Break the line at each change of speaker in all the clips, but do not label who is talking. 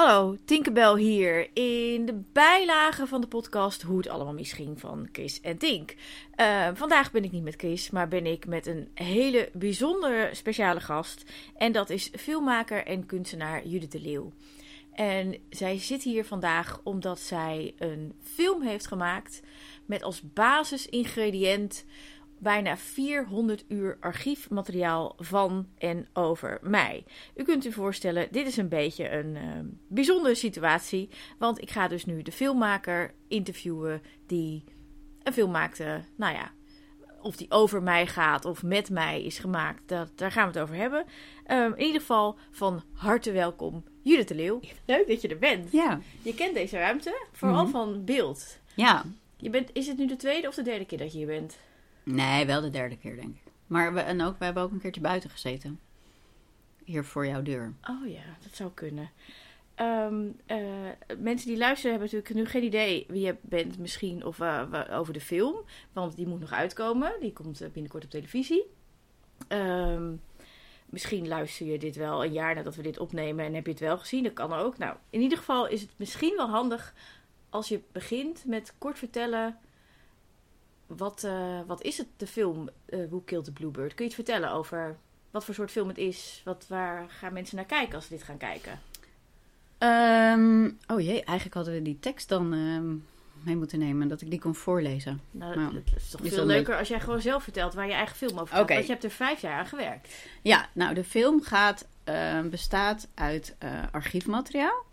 Hallo, Tinkerbell hier in de bijlage van de podcast Hoe het allemaal misschien van Chris en Tink. Uh, vandaag ben ik niet met Chris, maar ben ik met een hele bijzondere speciale gast. En dat is filmmaker en kunstenaar Judith de Leeuw. En zij zit hier vandaag omdat zij een film heeft gemaakt met als basisingrediënt bijna 400 uur archiefmateriaal van en over mij. U kunt u voorstellen, dit is een beetje een uh, bijzondere situatie. Want ik ga dus nu de filmmaker interviewen die een film maakte. Nou ja, of die over mij gaat of met mij is gemaakt, dat, daar gaan we het over hebben. Um, in ieder geval van harte welkom, Judith de Leeuw. Leuk dat je er bent.
Ja.
Je kent deze ruimte, vooral
Mhm.
van beeld.
Ja.
Je bent, is het nu de tweede of de derde keer dat je hier bent?
Nee, wel de derde keer, denk ik. Maar we, en ook, we hebben ook een keertje buiten gezeten. Hier voor jouw deur.
Oh ja, dat zou kunnen. Ehm, eh, mensen die luisteren hebben natuurlijk nu geen idee wie je bent misschien of wa- over de film. Want die moet nog uitkomen. Die komt eh, binnenkort op televisie. Ehm, misschien luister je dit wel een jaar nadat we dit opnemen en heb je het wel gezien. Dat kan ook. Nou, in ieder geval is het misschien wel handig als je begint met kort vertellen... Wat, eh, wat is het, de film eh Who Killed the Bluebird? Kun je het vertellen over wat voor soort film het is? Wat, waar gaan mensen naar kijken als ze dit gaan kijken?
Ehm, oh jee, eigenlijk hadden we die tekst dan ehm, mee moeten nemen. Dat ik die kon voorlezen.
Nou,
Nou,
het is toch
is
veel leuker als jij gewoon zelf vertelt waar je eigen film over gaat.
Oké.
Want je hebt er vijf jaar aan gewerkt.
Ja, nou, de film gaat, ehm, bestaat uit eh, archiefmateriaal.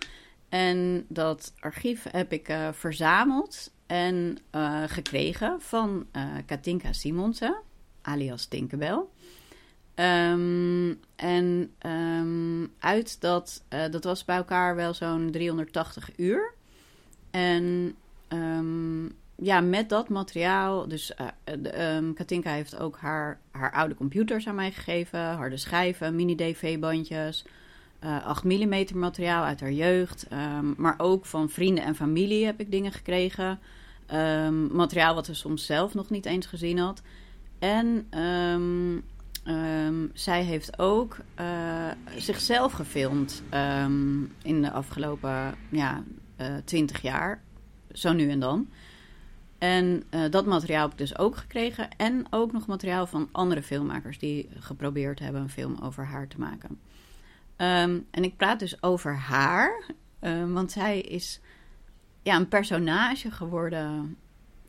En dat archief heb ik verzameld en eh, gekregen van eh, Katinka Simonsen, alias Tinkerbell. Ehm, en ehm, uit dat, eh, dat was bij elkaar wel zo'n 380 uur. En ehm, ja, met dat materiaal, dus Katinka heeft ook haar, haar oude computers aan mij gegeven, harde schijven, mini-DV-bandjes, eh 8 mm materiaal uit haar jeugd, maar ook van vrienden en familie heb ik dingen gekregen. Ehm, materiaal wat ze soms zelf nog niet eens gezien had. En ehm, ehm, zij heeft ook eh, zichzelf gefilmd in de afgelopen ja, eh 20 jaar, zo nu en dan. En eh, dat materiaal heb ik dus ook gekregen. En ook nog materiaal van andere filmmakers die geprobeerd hebben een film over haar te maken. En ik praat dus over haar, want zij is ja, een personage geworden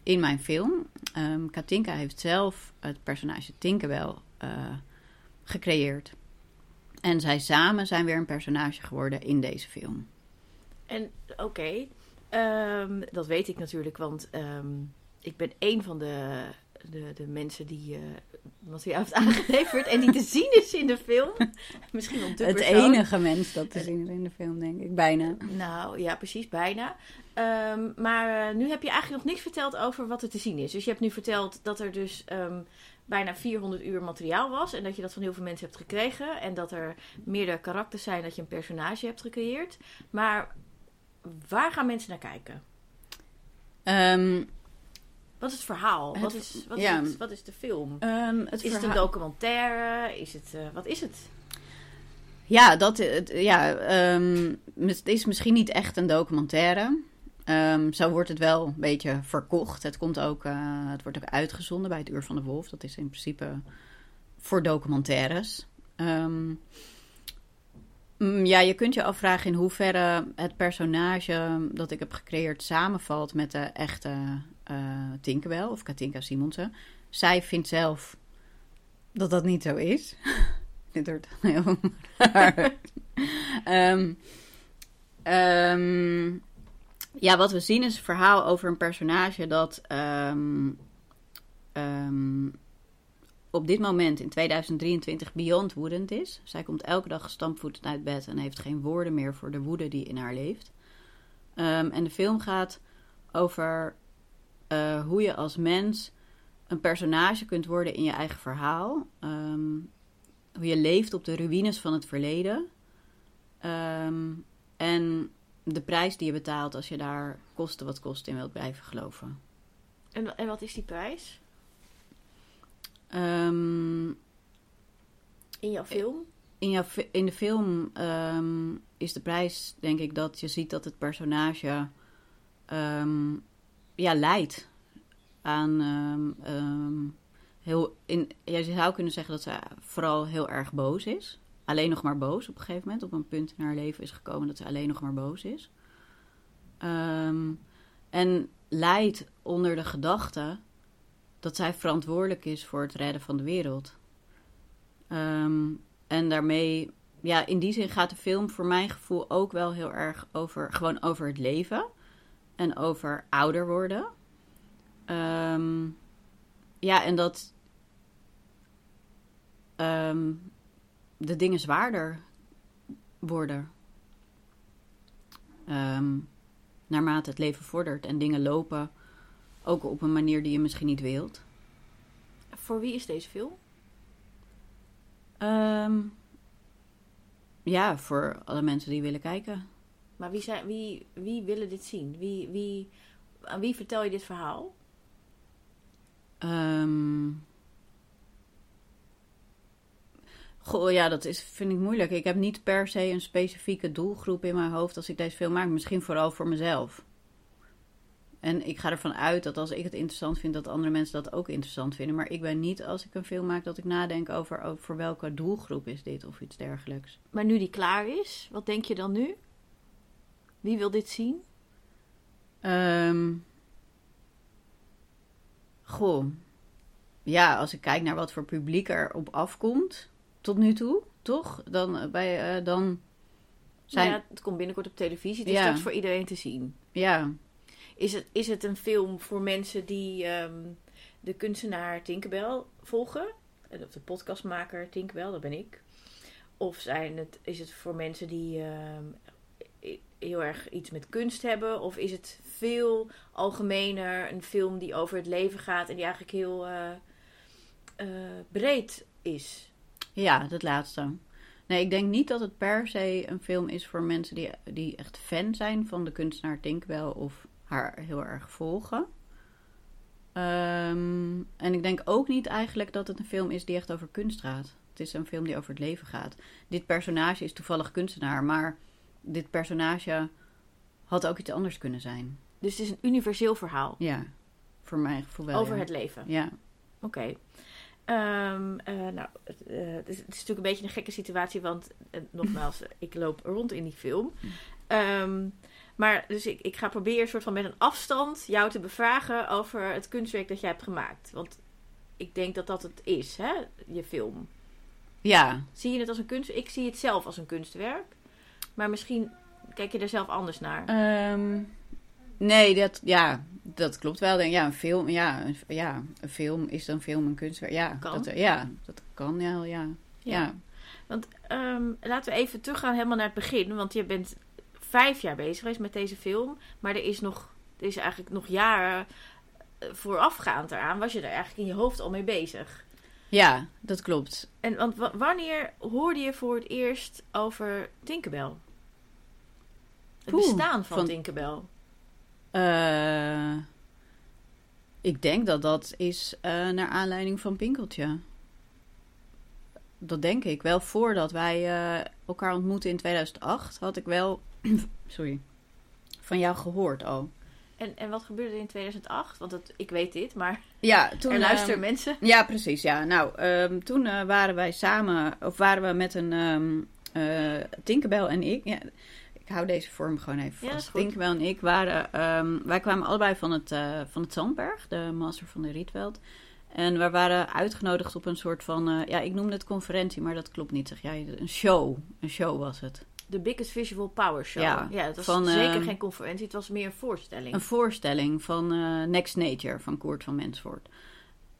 in mijn film. Ehm, Katinka heeft zelf het personage Tinkerbell eh, gecreëerd. En zij samen zijn weer een personage geworden in deze film.
En oké, ehm, dat weet ik natuurlijk, want ehm, ik ben een van de, de, de mensen die eh materiaal heeft aangeleverd en die te zien is in de film. Misschien de
het
persoon.
enige mens dat te zien is in de film, denk ik. Bijna.
Nou ja, precies, bijna. Ehm, maar eh, nu heb je eigenlijk nog niks verteld over wat er te zien is. Dus je hebt nu verteld dat er dus ehm, bijna 400 uur materiaal was. En dat je dat van heel veel mensen hebt gekregen. En dat er meerdere karakters zijn, dat je een personage hebt gecreëerd. Maar waar gaan mensen naar kijken?
Ehm,
Wat is het verhaal?
Het-
wat, is, wat,
ja.
is wat is de film?
ehm, het
is het een documentaire? Is het, eh, wat is het?
Ja, dat, het, ja ehm, het is misschien niet echt een documentaire. Ehm, zo wordt het wel een beetje verkocht. Het, komt ook, eh, het wordt ook uitgezonden bij het Uur van de Wolf. Dat is in principe voor documentaires. Mm, ja, je kunt je afvragen in hoeverre het personage dat ik heb gecreëerd samenvalt met de echte eh Tinkerbell of Katinka Simonsen. Zij vindt zelf dat dat niet zo is. Dit wordt heel raar. Ehm, ehm, ja, wat we zien is een verhaal over een personage dat ehm, op dit moment in 2023 beyond woedend is. Zij komt elke dag gestampvoetend uit bed en heeft geen woorden meer voor de woede die in haar leeft. En de film gaat over eh, hoe je als mens een personage kunt worden in je eigen verhaal. Ehm, hoe je leeft op de ruïnes van het verleden. Ehm, en de prijs die je betaalt als je daar koste wat kost in wilt blijven geloven.
En, en wat is die prijs
Ehm,
in jouw film?
in, jouw, in de film is de prijs, denk ik, dat je ziet dat het personage ja, leidt aan ehm, heel. In, ja, je zou kunnen zeggen dat ze vooral heel erg boos is. Alleen nog maar boos op een gegeven moment. Op een punt in haar leven is gekomen dat ze alleen nog maar boos is. Ehm, en leidt onder de gedachte dat zij verantwoordelijk is voor het redden van de wereld. En daarmee, ja, in die zin gaat de film voor mijn gevoel ook wel heel erg over, gewoon over het leven en over ouder worden. Ehm, ja, en dat ehm, de dingen zwaarder worden. Ehm, naarmate het leven vordert en dingen lopen ook op een manier die je misschien niet wilt.
Voor wie is deze film?
Ja, voor alle mensen die willen kijken.
Maar wie, zijn, wie, wie willen dit zien? Wie, wie, aan wie vertel je dit verhaal?
Ehm goh, ja, dat is, vind ik moeilijk. Ik heb niet per se een specifieke doelgroep in mijn hoofd als ik deze film maak. Misschien vooral voor mezelf. En ik ga ervan uit dat als ik het interessant vind, dat andere mensen dat ook interessant vinden. Maar ik ben niet, als ik een film maak, dat ik nadenk over, over voor welke doelgroep is dit of iets dergelijks.
Maar nu die klaar is, wat denk je dan nu? Wie wil dit zien?
Ehm goh. Ja, als ik kijk naar wat voor publiek er op afkomt, tot nu toe, toch? Dan, eh, bij, eh, dan zijn...
Ja, het komt binnenkort op televisie. Het is
Ja.
straks voor iedereen te zien.
ja.
Is het, is het een film voor mensen die ehm, de kunstenaar Tinkerbell volgen? Eh, Of de podcastmaker Tinkerbell, dat ben ik. Of zijn het, is het voor mensen die ehm, heel erg iets met kunst hebben? Of is het veel algemener een film die over het leven gaat en die eigenlijk heel eh, eh, breed is?
Ja, dat laatste. Nee, ik denk niet dat het per se een film is voor mensen die, die echt fan zijn van de kunstenaar Tinkerbell of haar heel erg volgen. Ehm, en ik denk ook niet eigenlijk dat het een film is die echt over kunst gaat. Het is een film die over het leven gaat. Dit personage is toevallig kunstenaar, maar dit personage had ook iets anders kunnen zijn.
Dus het is een universeel verhaal
Ja, voor mijn gevoel wel.
over
ja.
het leven.
Ja,
Oké. Ehm, eh, nou, het, eh, het, is, het is natuurlijk een beetje een gekke situatie, want eh, nogmaals, ik loop rond in die film. Ehm, maar dus ik, ik ga proberen soort van met een afstand jou te bevragen over het kunstwerk dat jij hebt gemaakt. Want ik denk dat dat het is, hè, je film.
ja,
Zie je het als een kunst? Ik zie het zelf als een kunstwerk. Maar misschien kijk je er zelf anders naar.
Ehm, nee, dat, ja, dat klopt wel. Denk, ja, een film, ja, een, ja, een film is een film een kunstwerk. Ja,
Kan.
Dat, ja, dat kan ja, ja. ja.
Want ehm, laten we even teruggaan helemaal naar het begin. Want je bent vijf jaar bezig geweest met deze film. Maar er is, nog, er is eigenlijk nog jaren eh, voorafgaand eraan. Was je er eigenlijk in je hoofd al mee bezig.
Ja, dat klopt.
En want wa- wanneer hoorde je voor het eerst over Tinkerbell? Het
Poeh,
bestaan van,
van-
Tinkerbell.
Eh, ik denk dat dat is eh, naar aanleiding van Pinkeltje. Dat denk ik. Wel voordat wij eh, elkaar ontmoetten in 2008, had ik wel, sorry, van jou gehoord al.
En, en wat gebeurde er in 2008? Want ik weet dit, maar
Ja, toen
er luisteren
ehm,
mensen.
Ja, precies. Ja. Nou, ehm, toen waren wij samen, of waren we met een eh, Tinkerbell en ik. Ja, ik hou deze vorm gewoon even
Ja,
vast.
goed.
Tinkerbell en ik waren, ehm, wij kwamen allebei van het, eh, van het Zandberg, de master van de Rietveld. En we waren uitgenodigd op een soort van, eh, ja, ik noemde het conferentie, maar dat klopt niet, zeg jij. Een show. Een show was het.
De Biggest Visual Power Show.
Ja,
Ja, het was
van,
zeker
ehm,
geen conferentie, het was meer een voorstelling.
Een voorstelling van eh, Next Nature van Koert van Mensvoort.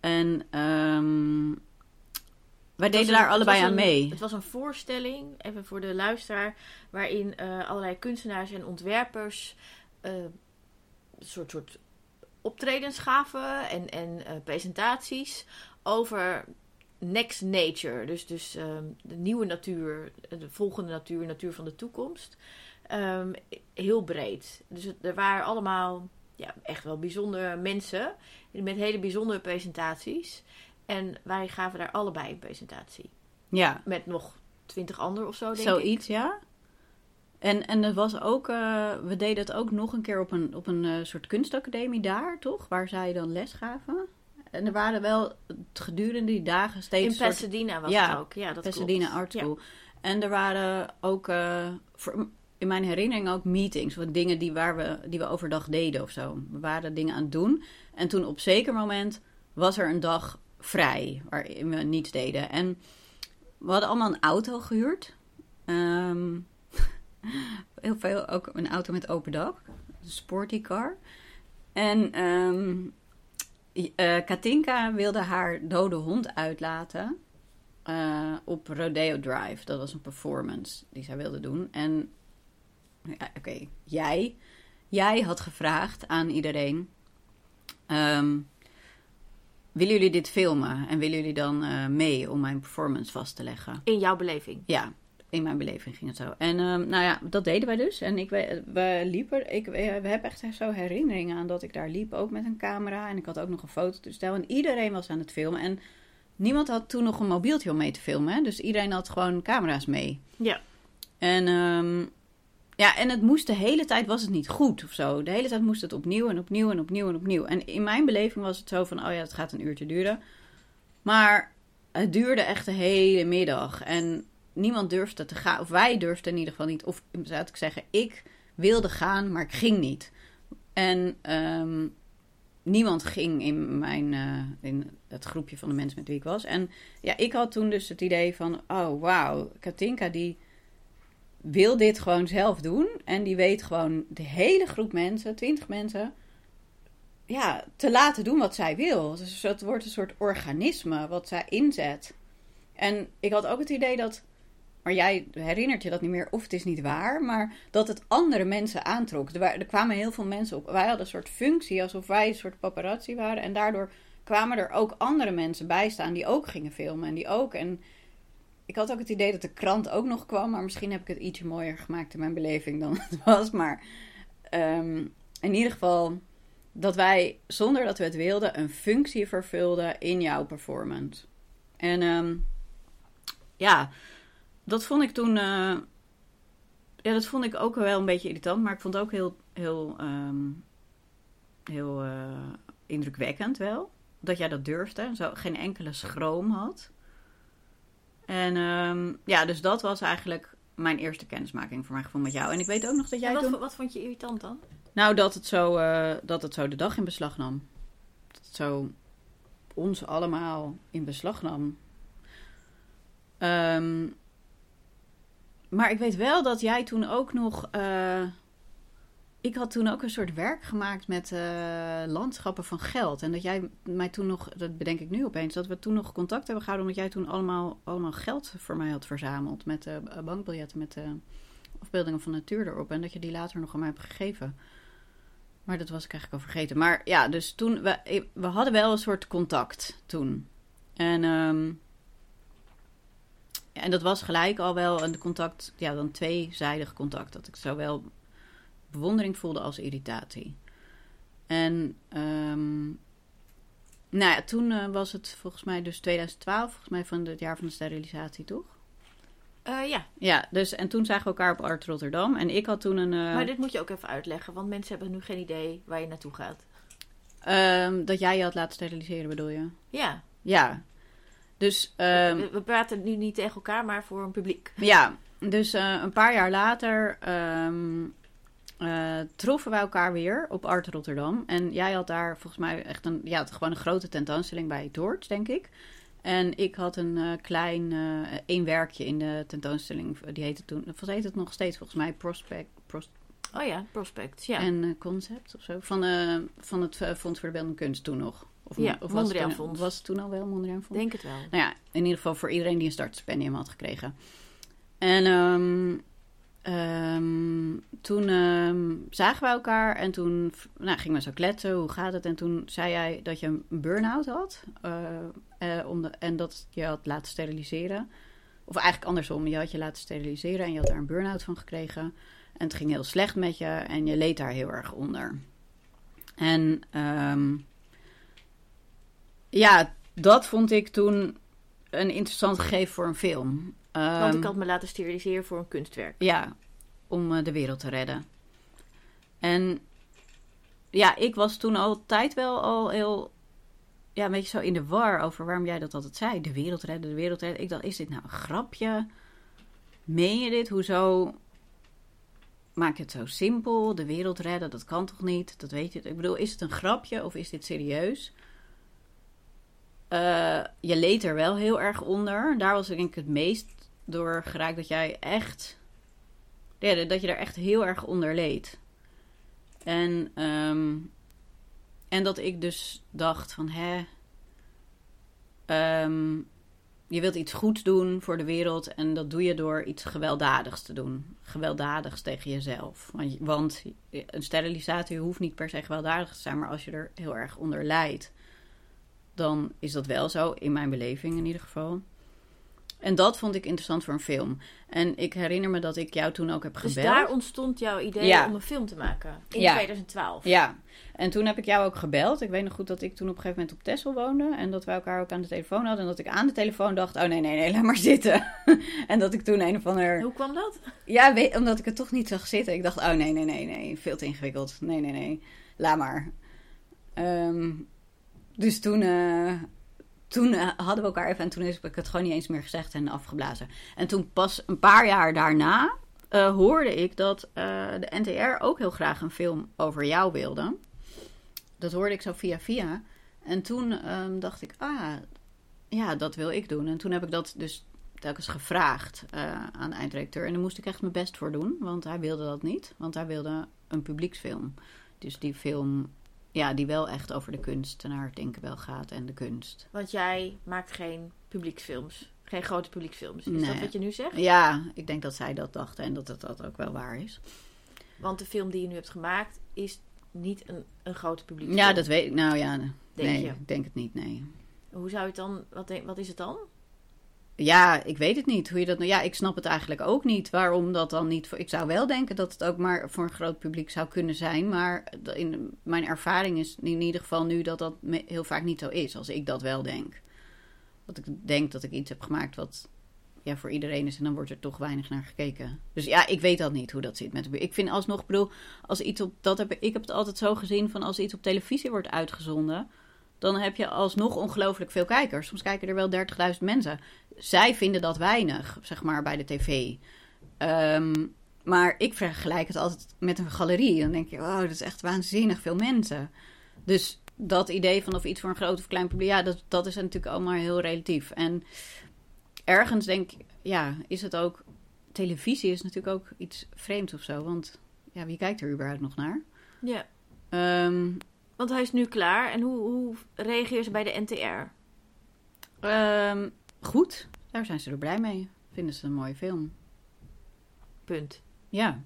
En ehm, wij deden daar allebei aan
een-
mee.
Het was een voorstelling, even voor de luisteraar, waarin eh, allerlei kunstenaars en ontwerpers eh, een soort, soort optredens gaven en, en eh, presentaties over next nature. Dus, dus ehm, de nieuwe natuur, de volgende natuur, natuur van de toekomst. Ehm, heel breed. Dus er waren allemaal ja, echt wel bijzondere mensen met hele bijzondere presentaties. En wij gaven daar allebei een presentatie.
Ja,
Met nog twintig anderen of zo, denk ik.
zoiets, ja. En, en het was ook, eh, we deden het ook nog een keer op een, op een eh, soort kunstacademie daar, toch? Waar zij dan les gaven. En er waren wel gedurende die dagen steeds.
In
soort-
Pasadena was
Ja,
het ook. Ja, dat
Pasadena
klopt.
Art
Ja.
School. En er waren ook, eh, voor, in mijn herinnering ook meetings. Wat dingen die, waar we, die we overdag deden of zo. We waren dingen aan het doen. En toen op zeker moment was er een dag vrij waarin we niets deden. En we hadden allemaal een auto gehuurd. Ehm, heel veel, ook een auto met open dak. Een sporty car. En ehm, eh, Katinka wilde haar dode hond uitlaten eh, op Rodeo Drive. Dat was een performance die zij wilde doen. En ja, oké, jij, jij had gevraagd aan iedereen: ehm, willen jullie dit filmen en willen jullie dan eh, mee om mijn performance vast te leggen?
In jouw beleving.
Ja, in mijn beleving ging het zo. En ehm, nou ja, dat deden wij dus. En ik, we, liepen, ik, we hebben echt zo herinneringen aan dat ik daar liep, ook met een camera. En ik had ook nog een fototoestel. En iedereen was aan het filmen. En niemand had toen nog een mobieltje om mee te filmen. Hè? Dus iedereen had gewoon camera's mee.
Ja.
En ehm, ja, en het moest de hele tijd, was het niet goed of zo. De hele tijd moest het opnieuw en opnieuw en opnieuw en opnieuw. En in mijn beleving was het zo van, oh ja, het gaat een uurtje duren. Maar het duurde echt de hele middag. En niemand durfde te gaan. Of wij durfden in ieder geval niet. Of zou ik zeggen, ik wilde gaan, maar ik ging niet. En ehm, niemand ging in, mijn, eh, in het groepje van de mensen met wie ik was. En ja, ik had toen dus het idee van... Oh, wauw, Katinka die wil dit gewoon zelf doen. En die weet gewoon de hele groep mensen, twintig mensen... Ja, te laten doen wat zij wil. Dus het wordt een soort organisme wat zij inzet. En ik had ook het idee dat... Maar jij herinnert je dat niet meer, of het is niet waar, maar dat het andere mensen aantrok. Er, er kwamen heel veel mensen op. Wij hadden een soort functie, alsof wij een soort paparazzi waren. En daardoor kwamen er ook andere mensen bij staan die ook gingen filmen. En die ook. En ik had ook het idee dat de krant ook nog kwam, maar misschien heb ik het ietsje mooier gemaakt in mijn beleving dan het was. Maar ehm, in ieder geval dat wij, zonder dat we het wilden, een functie vervulden in jouw performance. En ehm, ja, dat vond ik toen. eh, ja, dat vond ik ook wel een beetje irritant, maar ik vond het ook heel, heel, ehm, heel eh, indrukwekkend wel. Dat jij dat durfde, zo geen enkele schroom had. En ehm, ja, dus dat was eigenlijk mijn eerste kennismaking voor mijn gevoel met jou. En ik weet ook nog dat jij
wat,
toen...
wat vond je irritant dan?
Nou, dat het, zo, eh, dat het zo de dag in beslag nam. Dat het zo ons allemaal in beslag nam. Ehm, maar ik weet wel dat jij toen ook nog. eh, ik had toen ook een soort werk gemaakt met eh, landschappen van geld. En dat jij mij toen nog, dat bedenk ik nu opeens, dat we toen nog contact hebben gehouden. Omdat jij toen allemaal, allemaal geld voor mij had verzameld. Met eh, bankbiljetten met eh, afbeeldingen van natuur erop. En dat je die later nog aan mij hebt gegeven. Maar dat was ik eigenlijk al vergeten. Maar ja, dus toen, we, we hadden wel een soort contact toen. En, ehm, en dat was gelijk al wel een contact, ja, dan tweezijdig contact. Dat ik zowel bewondering voelde als irritatie. En ehm, nou ja, toen eh, was het volgens mij dus 2012, volgens mij van het jaar van de sterilisatie, toch?
Eh, ja,
Ja, dus en toen zagen we elkaar op Art Rotterdam. En ik had toen een... eh,
maar dit moet je ook even uitleggen, want mensen hebben nu geen idee waar je naartoe gaat.
ehm, dat jij je had laten steriliseren, bedoel je?
Ja,
Ja. Dus, ehm,
we, we praten nu niet tegen elkaar, maar voor een publiek.
ja, dus een paar jaar later eh, troffen wij elkaar weer op Art Rotterdam. En jij had daar volgens mij echt een, ja, gewoon een grote tentoonstelling bij Torch, denk ik. En ik had een eh, klein, eh één werkje in de tentoonstelling. Die heette toen, wat heet het nog steeds volgens mij? Prospect, Pros-
Oh ja, prospect. Ja,
en Concept of zo. Van, van het Fonds voor de Beeldende Kunst toen nog. Of,
Ja,
of was het toen-
Fonds.
Was het toen al wel Mondriaan Fonds?
denk het wel.
Nou ja, in ieder geval voor iedereen die een startstipendium had gekregen. En ehm, ehm, toen ehm, zagen we elkaar en toen nou, gingen we zo kletsen. Hoe gaat het? En toen zei jij dat je een burn-out had. eh, eh, en dat je had laten steriliseren. Of eigenlijk andersom. Je had je laten steriliseren en je had daar een burn-out van gekregen. En het ging heel slecht met je en je leed daar heel erg onder. En ehm, ja, dat vond ik toen een interessant gegeven voor een film.
Want
Ehm,
ik had me laten steriliseren voor een kunstwerk.
Ja, om eh, de wereld te redden. En ja, ik was toen altijd wel al heel, ja, een beetje zo in de war over waarom jij dat altijd zei. De wereld redden, de wereld redden. Ik dacht, is dit nou een grapje? Meen je dit? Hoezo maak je het zo simpel? De wereld redden, dat kan toch niet? Dat weet je. Ik bedoel, is het een grapje of is dit serieus? Eh, je leed er wel heel erg onder. Daar was ik denk ik het meest door geraakt dat jij echt. Dat je er echt heel erg onder leed. En, ehm, en dat ik dus dacht van hè. ehm, je wilt iets goeds doen voor de wereld en dat doe je door iets gewelddadigs te doen. Gewelddadigs tegen jezelf. Want, want een sterilisatie hoeft niet per se gewelddadig te zijn, maar als je er heel erg onder lijdt, dan is dat wel zo, in mijn beleving in ieder geval. En dat vond ik interessant voor een film. En ik herinner me dat ik jou toen ook heb gebeld.
Dus daar ontstond jouw idee
Ja.
om een film te maken. In
Ja.
2012.
Ja, en toen heb ik jou ook gebeld. Ik weet nog goed dat ik toen op een gegeven moment op Texel woonde. En dat wij elkaar ook aan de telefoon hadden. En dat ik aan de telefoon dacht, oh nee, nee, nee, laat maar zitten. en dat ik toen een of ander...
Hoe kwam dat?
Ja, weet, omdat ik het toch niet zag zitten. Ik dacht, oh nee, nee, nee, nee, veel te ingewikkeld. Nee, nee, nee, laat maar. Ehm, dus toen, eh, toen eh, hadden we elkaar even en toen heb ik het gewoon niet eens meer gezegd en afgeblazen. En toen pas een paar jaar daarna eh, hoorde ik dat eh, de NTR ook heel graag een film over jou wilde. Dat hoorde ik zo via via. En toen ehm, dacht ik, ah, ja, dat wil ik doen. En toen heb ik dat dus telkens gevraagd aan de eindredacteur. En daar moest ik echt mijn best voor doen, want hij wilde dat niet. Want hij wilde een publieksfilm. Dus die film, ja, die wel echt over de kunst naar het denken wel gaat en de kunst.
Want jij maakt geen publieksfilms. Geen grote publieksfilms. Is
Nee.
dat wat je nu zegt?
Ja, ik denk dat zij dat dachten en dat het dat ook wel waar is.
Want de film die je nu hebt gemaakt is niet een, een grote publieksfilm.
Ja, dat weet ik. Nou ja, nee,
je?
ik denk het niet, nee.
Hoe zou je het dan... Wat, denk- wat is het dan?
Ja, ik weet het niet. Hoe je dat nou, ja, ik snap het eigenlijk ook niet. Waarom dat dan niet? Ik zou wel denken dat het ook maar voor een groot publiek zou kunnen zijn. Maar in mijn ervaring is in ieder geval nu dat dat heel vaak niet zo is. Als ik dat wel denk. Dat ik denk dat ik iets heb gemaakt wat ja, voor iedereen is. En dan wordt er toch weinig naar gekeken. Dus ja, ik weet dat niet hoe dat zit. Met de, ik vind alsnog, bedoel, als iets op. Dat heb, ik heb het altijd zo gezien van als iets op televisie wordt uitgezonden. Dan heb je alsnog ongelooflijk veel kijkers. Soms kijken er wel 30.000 mensen zij vinden dat weinig, zeg maar, bij de tv. Ehm, maar ik vergelijk het altijd met een galerie. Dan denk je, wow, dat is echt waanzinnig veel mensen. Dus dat idee van of iets voor een groot of klein publiek, ja, dat, dat is natuurlijk allemaal heel relatief. En ergens denk ik, ja, is het ook. Televisie is natuurlijk ook iets vreemds of zo. Want ja, wie kijkt er überhaupt nog naar?
Ja.
Ehm,
Want hij is nu klaar. En hoe, hoe reageer ze bij de NTR?
ehm, goed, daar zijn ze er blij mee. Vinden ze een mooie film.
Punt.
Ja,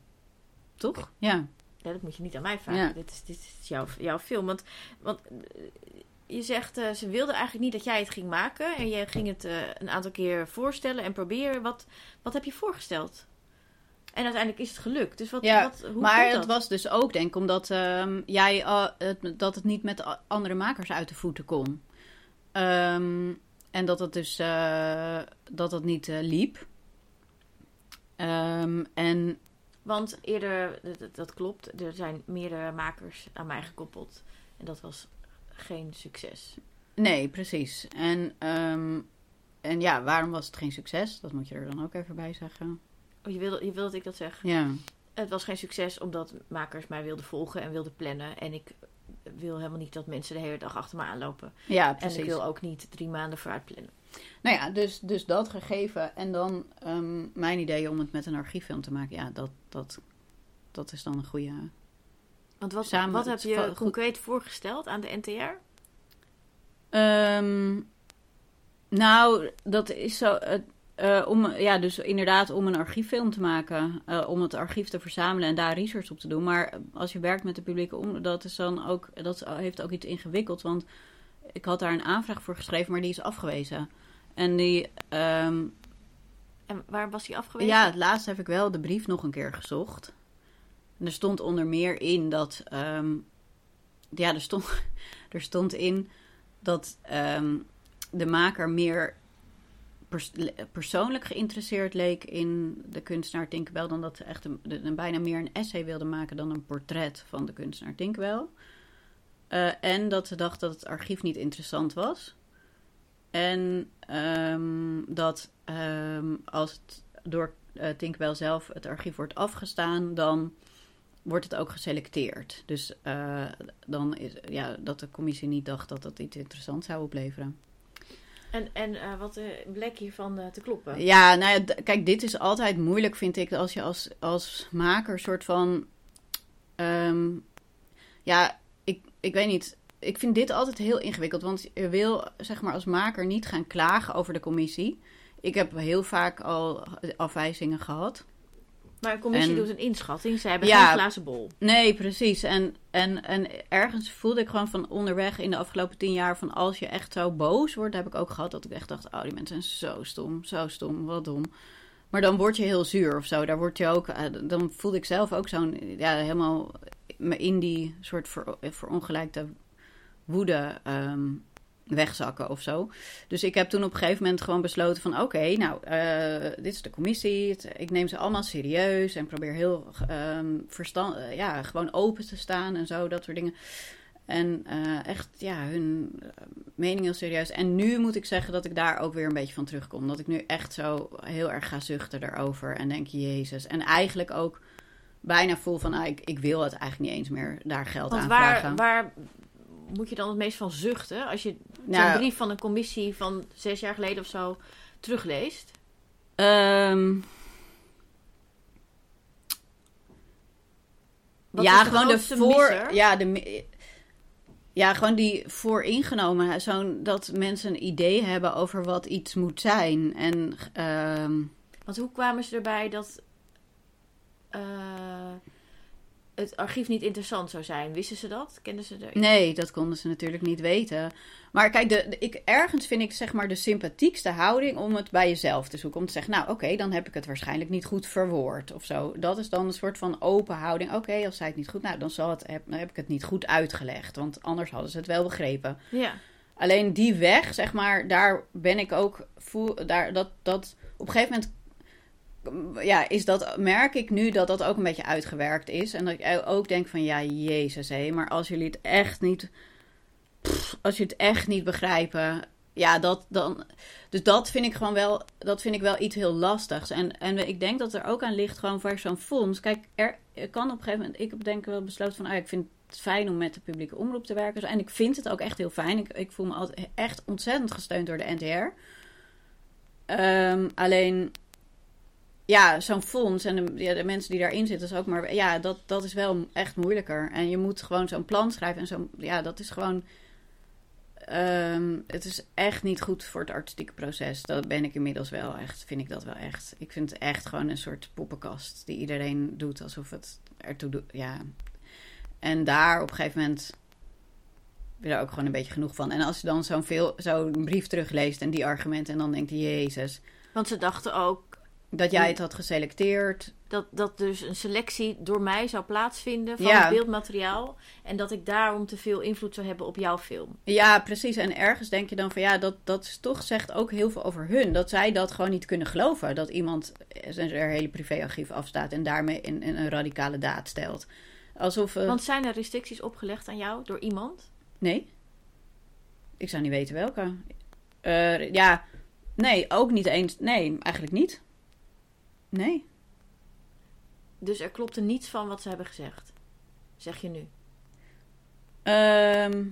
toch? Ja.
Ja, dat moet je niet aan mij vragen.
Ja.
Dit is, dit is jouw, jouw film. Want, want eh, je zegt, eh, ze wilden eigenlijk niet dat jij het ging maken. En je ging het eh, een aantal keer voorstellen en proberen. Wat, wat heb je voorgesteld? En uiteindelijk is het gelukt. Dus wat,
Ja,
wat, hoe
maar
komt
het
dat?
was dus ook, denk ik, omdat ehm, jij eh, het, dat het niet met andere makers uit de voeten kon. Ehm, en dat het dus eh, dat het niet eh, liep. Ehm, en
Want eerder, dat, dat- dat klopt, er zijn meerdere makers aan mij gekoppeld. En dat was geen succes.
nee, precies. En, en ja, waarom was het geen succes? Dat moet je er dan ook even bij zeggen.
Oh, je, wil, je wil dat ik dat zeg?
Ja,
Het was geen succes omdat makers mij wilden volgen en wilden plannen. En ik wil helemaal niet dat mensen de hele dag achter me aanlopen.
ja
En
precies.
ik wil ook niet drie maanden vooruit plannen.
Nou ja, dus, dus dat gegeven. En dan ehm, mijn idee om het met een archieffilm te maken. Ja, dat, dat, dat is dan een goede...
Want wat,
Samen
wat heb je
goed-
concreet voorgesteld aan de NTR?
Ehm, nou, dat is zo. Eh, om, ja, dus inderdaad om een archieffilm te maken. eh, om het archief te verzamelen en daar research op te doen. Maar als je werkt met de publieke om, dat is dan ook. Dat heeft ook iets ingewikkeld. Want ik had daar een aanvraag voor geschreven, maar die is afgewezen. En die. ehm,
En waar was die afgewezen?
ja, het laatst heb ik wel de brief nog een keer gezocht. En er stond onder meer in dat. ehm, ja, er stond, er stond in dat ehm, de maker meer persoonlijk geïnteresseerd leek in de kunstenaar Tinkerbell. Dan dat ze echt een, een- bijna meer een essay wilde maken dan een portret van de kunstenaar Tinkerbell. Eh, en dat ze dacht dat het archief niet interessant was. En ehm, dat ehm, als het door Tinkerbell zelf het archief wordt afgestaan, dan wordt het ook geselecteerd. Dus eh, dan is ja, dat de commissie niet dacht dat dat iets interessants zou opleveren.
En, en eh, wat uh, bleek hiervan eh, te kloppen?
Ja, nou ja, kijk, dit is altijd moeilijk, vind ik, als je als, als maker soort van. ehm, ja, ik, ik weet niet. Ik vind dit altijd heel ingewikkeld, want je wil, zeg maar, als maker niet gaan klagen over de commissie. Ik heb heel vaak al afwijzingen gehad.
Maar een commissie
En-
doet een inschatting. Ze hebben
Ja.
geen glazen bol.
Nee, precies. En, en, en ergens voelde ik gewoon van onderweg in de afgelopen tien jaar van als je echt zo boos wordt, heb ik ook gehad dat ik echt dacht, oh die mensen zijn zo stom, zo stom, wat dom. Maar dan word je heel zuur of zo. Daar word je ook, eh, dan voelde ik zelf ook zo'n, ja, helemaal me in die soort ver, verongelijkte woede ehm, wegzakken of zo. Dus ik heb toen op een gegeven moment gewoon besloten van... oké, nou, eh, dit is de commissie. Ik neem ze allemaal serieus en probeer heel ehm verstand, eh, ja, gewoon open te staan en zo, dat soort dingen. En eh, echt, ja, hun mening heel serieus. En nu moet ik zeggen dat ik daar ook weer een beetje van terugkom. Dat ik nu echt zo heel erg ga zuchten daarover en denk, jezus. En eigenlijk ook bijna voel van, ah, ik, ik wil het eigenlijk niet eens meer daar geld
Want
aan
waar,
vragen.
waar moet je dan het meest van zuchten? Als je
Nou,
zo'n brief van een commissie van zes jaar geleden of zo terugleest.
Ehm,
Wat
ja,
de
gewoon de voor.
misser?
Ja, de, ja, gewoon die vooringenomen. Zo'n dat mensen een idee hebben over wat iets moet zijn. En ehm,
Want hoe kwamen ze erbij dat eh, het archief niet interessant zou zijn? Wisten ze dat? Kenden ze er?
nee, dat konden ze natuurlijk niet weten. Maar kijk, de, de- ik, ergens vind ik zeg maar de sympathiekste houding om het bij jezelf te zoeken. Om te zeggen, nou oké, dan heb ik het waarschijnlijk niet goed verwoord of zo. Dat is dan een soort van open houding. Oké, als zij het niet goed, nou dan, zal het, heb, dan heb ik het niet goed uitgelegd. Want anders hadden ze het wel begrepen.
Ja.
Alleen die weg, zeg maar, daar ben ik ook voel, daar dat dat op een gegeven moment ja, is dat merk ik nu dat dat ook een beetje uitgewerkt is en dat ik ook denk van ja, jezus hé, maar als jullie het echt niet als je het echt niet begrijpen, ja, dat dan dus dat vind ik gewoon wel dat vind ik wel iets heel lastigs en en ik denk dat er ook aan ligt gewoon voor zo'n fonds. Kijk, er, er kan op een gegeven moment ik heb denk ik wel besloten van ah, ik vind het fijn om met de publieke omroep te werken. En ik vind het ook echt heel fijn. Ik, ik voel me altijd echt ontzettend gesteund door de NTR. Ehm, alleen, ja, zo'n fonds en de, ja, de mensen die daarin zitten, is ook maar, ja, dat, dat is wel echt moeilijker. En je moet gewoon zo'n plan schrijven en zo, ja, dat is gewoon, ehm, het is echt niet goed voor het artistieke proces. Dat ben ik inmiddels wel echt, vind ik dat wel echt. Ik vind het echt gewoon een soort poppenkast die iedereen doet alsof het ertoe doet, ja. En daar op een gegeven moment heb je daar ook gewoon een beetje genoeg van. En als je dan zo'n zo'n brief terugleest en die argumenten en dan denkt je, jezus,
Want ze dachten ook
dat jij het had geselecteerd.
dat, dat dus een selectie door mij zou plaatsvinden van
Ja.
het beeldmateriaal. En dat ik daarom te veel invloed zou hebben op jouw film.
Ja, precies. En ergens denk je dan van ja, dat, dat is toch zegt ook heel veel over hun. Dat zij dat gewoon niet kunnen geloven. Dat iemand zijn er hele privéarchief afstaat en daarmee in, in een radicale daad stelt. Alsof. eh,
Want zijn er restricties opgelegd aan jou door iemand?
Nee. Ik zou niet weten welke. Eh, ja, nee, ook niet eens. Nee, eigenlijk niet. Nee.
Dus er klopte niets van wat ze hebben gezegd. Zeg je nu.
Ehm,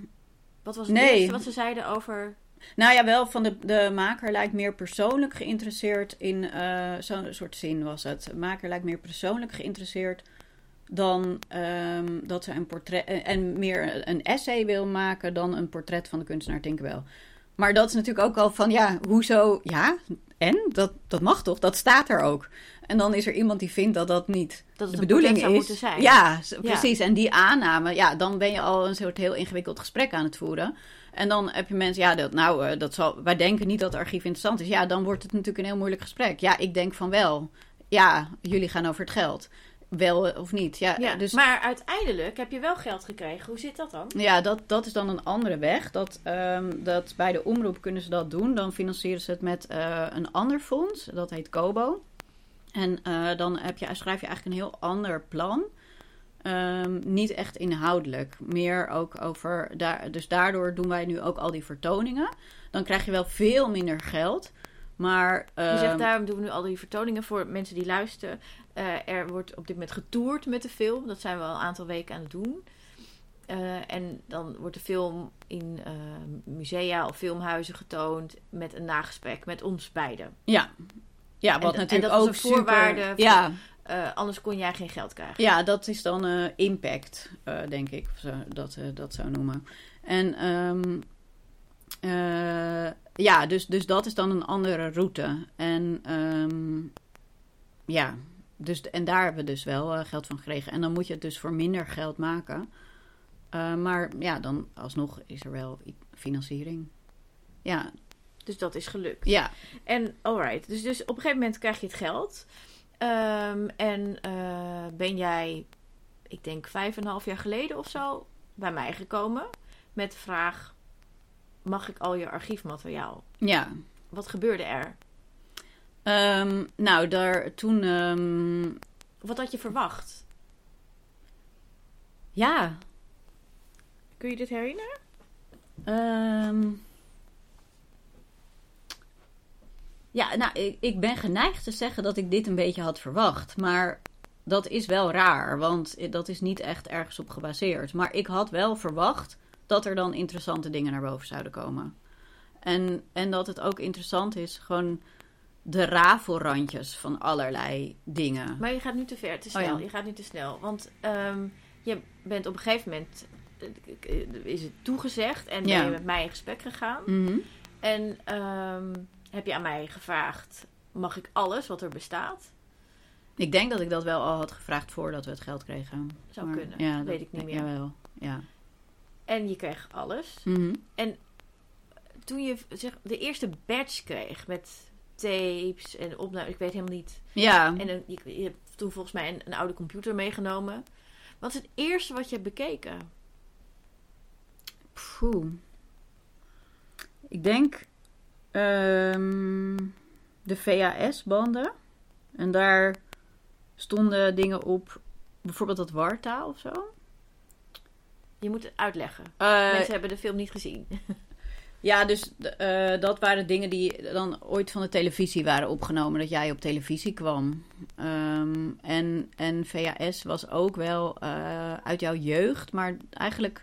Wat was het
Nee.
eerste wat ze zeiden over...
nou ja, wel van de, de maker lijkt meer persoonlijk geïnteresseerd in. eh, Zo'n soort zin was het. De maker lijkt meer persoonlijk geïnteresseerd dan ehm, dat ze een portret. En meer een essay wil maken dan een portret van de kunstenaar Tinkerbell. Maar dat is natuurlijk ook al van ja, hoezo? Ja, en? Dat, dat mag toch? Dat staat er ook. En dan is er iemand die vindt dat dat niet
Dat
de bedoeling
portret
is.
zou moeten zijn.
Ja, precies. En die aanname, ja, dan ben je al een soort heel ingewikkeld gesprek aan het voeren. En dan heb je mensen, ja, dat, nou, eh, dat zal, wij denken niet dat het archief interessant is. Ja, dan wordt het natuurlijk een heel moeilijk gesprek. Ja, ik denk van wel. Ja, jullie gaan over het geld. Wel of niet. Ja,
Ja,
dus
Maar uiteindelijk heb je wel geld gekregen. Hoe zit dat dan?
Ja, dat, dat is dan een andere weg. Dat, ehm, dat bij de omroep kunnen ze dat doen. Dan financieren ze het met eh, een ander fonds. Dat heet Kobo. En eh, dan heb je, schrijf je eigenlijk een heel ander plan. Ehm, niet echt inhoudelijk. Meer ook over... Daar, dus daardoor doen wij nu ook al die vertoningen. Dan krijg je wel veel minder geld. Maar...
Je
ehm,
zegt, daarom doen we nu al die vertoningen voor mensen die luisteren. Eh, er wordt op dit moment getoerd met de film. Dat zijn we al een aantal weken aan het doen. Eh, en dan wordt de film in eh, musea of filmhuizen getoond met een nagesprek met ons beiden.
Ja. Ja, wat
En- en
natuurlijk
dat is
ook
een voorwaarde
super...
voor-
Ja,
Eh, anders kon jij geen geld krijgen.
Ja, dat is dan impact, denk ik, of zo, dat dat zou noemen. En eh, ja, dus, dus dat is dan een andere route. En ehm, ja, dus, en daar hebben we dus wel eh, geld van gekregen. En dan moet je het dus voor minder geld maken. Eh, maar ja, dan alsnog is er wel financiering. Ja,
Dus dat is gelukt.
ja,
En alright, dus, dus op een gegeven moment krijg je het geld. Ehm, en eh, ben jij, ik denk vijf en een half jaar geleden of zo, bij mij gekomen met de vraag: mag ik al je archiefmateriaal?
ja.
Wat gebeurde er?
Ehm, nou, daar toen... ehm,
Wat had je verwacht?
ja,
Kun je dit herinneren?
Ehm ja, nou, ik, ik ben geneigd te zeggen dat ik dit een beetje had verwacht. Maar dat is wel raar, want dat is niet echt ergens op gebaseerd. Maar ik had wel verwacht dat er dan interessante dingen naar boven zouden komen. En, en dat het ook interessant is, gewoon de rafelrandjes van allerlei dingen.
Maar je gaat nu te ver, te
Oh,
snel.
ja.
Je gaat nu te snel. Want ehm, je bent op een gegeven moment, eh, is het toegezegd en
Ja.
ben je met mij in gesprek gegaan.
Mhm.
En ehm, heb je aan mij gevraagd: mag ik alles wat er bestaat?
Ik denk dat ik dat wel al had gevraagd voordat we het geld kregen.
Zou
Maar
kunnen.
Ja,
weet
dat-
ik niet meer.
Jawel, ja.
En je kreeg alles.
Mhm.
Toen je zeg, de eerste batch kreeg met tapes en opnames, ik weet helemaal niet.
Ja,
En een, je, je hebt toen volgens mij een, een oude computer meegenomen. Wat is het eerste wat je hebt bekeken?
Poeh. Ik denk ehm, de VHS-banden. En daar stonden dingen op, bijvoorbeeld dat wartaal of zo.
Je moet het uitleggen.
Eh,
Mensen hebben de film niet gezien.
ja, dus eh, dat waren dingen die dan ooit van de televisie waren opgenomen, dat jij op televisie kwam. Ehm, en, en VHS was ook wel eh, uit jouw jeugd, maar eigenlijk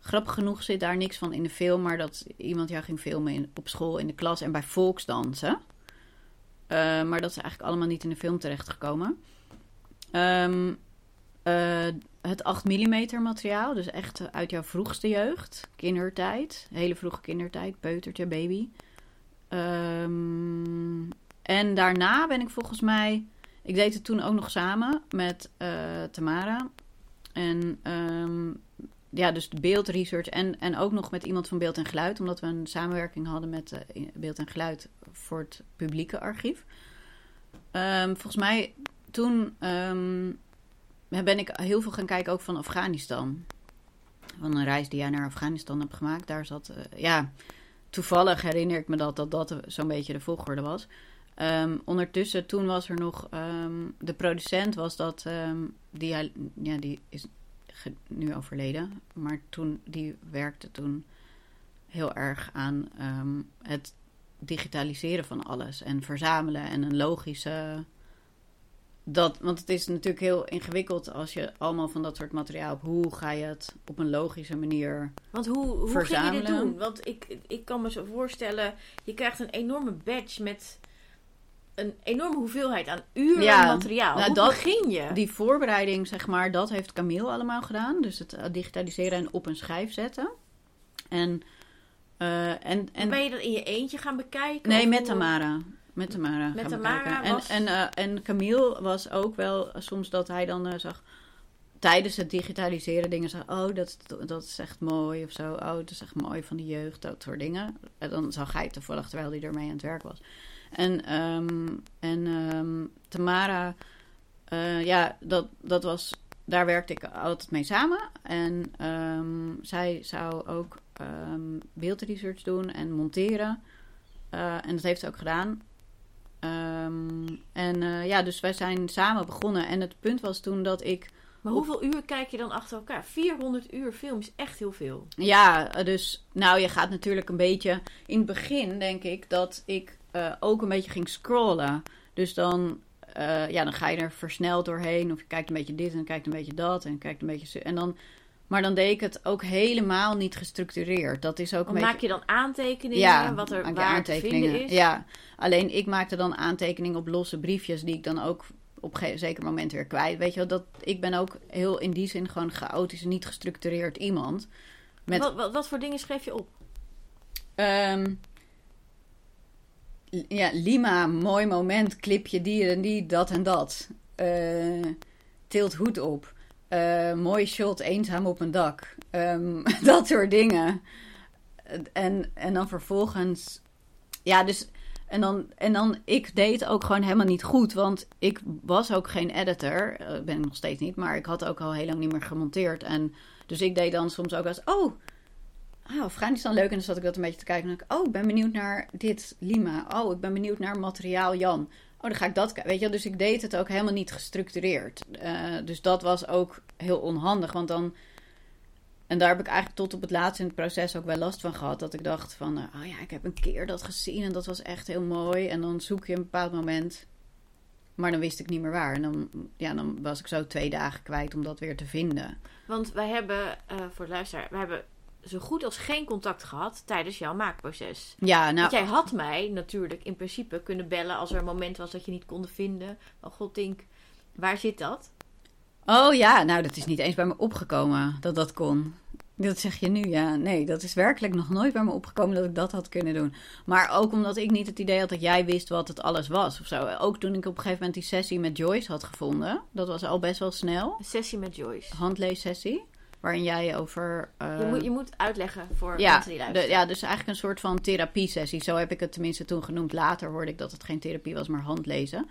grappig genoeg zit daar niks van in de film, maar dat iemand jou ging filmen op school, in de klas en bij volksdansen. Eh, maar dat is eigenlijk allemaal niet in de film terechtgekomen. Ehm eh, het 8 mm materiaal, dus echt uit jouw vroegste jeugd, kindertijd, hele vroege kindertijd, peutertje, baby. Ehm, en daarna ben ik volgens mij, ik deed het toen ook nog samen met eh, Tamara. En ehm, ja, dus beeldresearch en, en ook nog met iemand van Beeld en Geluid, omdat we een samenwerking hadden met eh, Beeld en Geluid voor het publieke archief. Ehm, volgens mij toen ben ik heel veel gaan kijken ook van Afghanistan. Van een reis die jij naar Afghanistan hebt gemaakt. Daar zat, eh, ja, toevallig herinner ik me dat dat, dat zo'n beetje de volgorde was. Ehm, ondertussen, toen was er nog, ehm, de producent was dat, ehm, die, ja, die is nu overleden. Maar toen, die werkte toen heel erg aan het digitaliseren van alles. En verzamelen en een logische dat, want het is natuurlijk heel ingewikkeld als je allemaal van dat soort materiaal hebt. Hoe ga je het op een logische manier?
Want hoe, hoe ging je dit doen? Want ik, ik kan me zo voorstellen, je krijgt een enorme badge met een enorme hoeveelheid aan uren
Ja,
materiaal.
nou,
hoe
dat-
begin je?
Die voorbereiding, zeg maar, dat heeft Camille allemaal gedaan. Dus het digitaliseren en op een schijf zetten. En, eh, en, en
ben je dat in je eentje gaan bekijken?
nee, met Tamara. Met Tamara.
Met Tamara was-
En, en, eh, en Camille was ook wel eh, soms dat hij dan eh, zag. Tijdens het digitaliseren dingen zag. Oh, dat, dat is echt mooi of zo. Oh, dat is echt mooi van de jeugd. Dat soort dingen. En dan zag hij het toevallig terwijl hij ermee aan het werk was. En, ehm, en ehm, Tamara ja, dat, dat was, daar werkte ik altijd mee samen. En ehm, zij zou ook beeldresearch doen en monteren. En dat heeft ze ook gedaan. Um, en uh, ja, dus wij zijn samen begonnen. En het punt was toen dat ik.
Maar hoeveel uur kijk je dan achter elkaar? 400 uur film is echt heel veel.
Ja, dus nou, je gaat natuurlijk een beetje. In het begin denk ik dat ik uh, ook een beetje ging scrollen. Dus dan, uh, ja, dan ga je er versneld doorheen. Of je kijkt een beetje dit en kijkt een beetje dat. En kijkt een beetje. En dan maar dan deed ik het ook helemaal niet gestructureerd. Dat is ook
een Maak je dan aantekeningen? Ja, wat er waar aantekeningen. te vinden is?
Ja, alleen ik maakte dan aantekeningen op losse briefjes die ik dan ook op een zeker moment weer kwijt. Weet je wel, dat, ik ben ook heel in die zin gewoon chaotisch, niet gestructureerd iemand.
Met, wat, wat, wat voor dingen schreef je op?
Um, ja, Lima, mooi moment, clipje die en die, dat en dat. Uh, tilt hoed op. Uh, mooi shot, eenzaam op een dak. Um, dat soort dingen. En, en dan vervolgens. Ja, dus. En dan, en dan, ik deed ook gewoon helemaal niet goed. Want ik was ook geen editor. Uh, ben ik nog steeds niet. Maar ik had ook al heel lang niet meer gemonteerd. En dus ik deed dan soms ook als. Oh, oh Afghanistan leuk. En dan zat ik dat een beetje te kijken. En dan ik, oh, ik ben benieuwd naar dit Lima. Oh, ik ben benieuwd naar materiaal Jan. Oh, dan ga ik dat. Weet je, dus ik deed het ook helemaal niet gestructureerd. Uh, dus dat was ook heel onhandig. Want dan. En daar heb ik eigenlijk tot op het laatste in het proces ook wel last van gehad. Dat ik dacht van, uh, oh ja, ik heb een keer dat gezien en dat was echt heel mooi. En dan zoek je een bepaald moment. Maar dan wist ik niet meer waar. En dan, ja, dan was ik zo twee dagen kwijt om dat weer te vinden.
Want wij hebben, uh, voor de luisteraar, we hebben zo goed als geen contact gehad tijdens jouw maakproces.
Ja, nou...
Want jij had mij natuurlijk in principe kunnen bellen als er een moment was dat je niet konden vinden. Oh god, denk, waar zit dat?
Oh ja, nou dat is niet eens bij me opgekomen dat dat kon. Dat zeg je nu, ja. Nee, dat is werkelijk nog nooit bij me opgekomen dat ik dat had kunnen doen. Maar ook omdat ik niet het idee had dat jij wist wat het alles was of zo. Ook toen ik op een gegeven moment die sessie met Joyce had gevonden. Dat was al best wel snel.
Een sessie met Joyce.
Handleessessie waarin jij over...
Uh... Je, moet, je moet uitleggen voor ja, mensen die luisteren.
ja, dus eigenlijk een soort van therapie-sessie. Zo heb ik het tenminste toen genoemd. Later hoorde ik dat het geen therapie was, maar handlezen.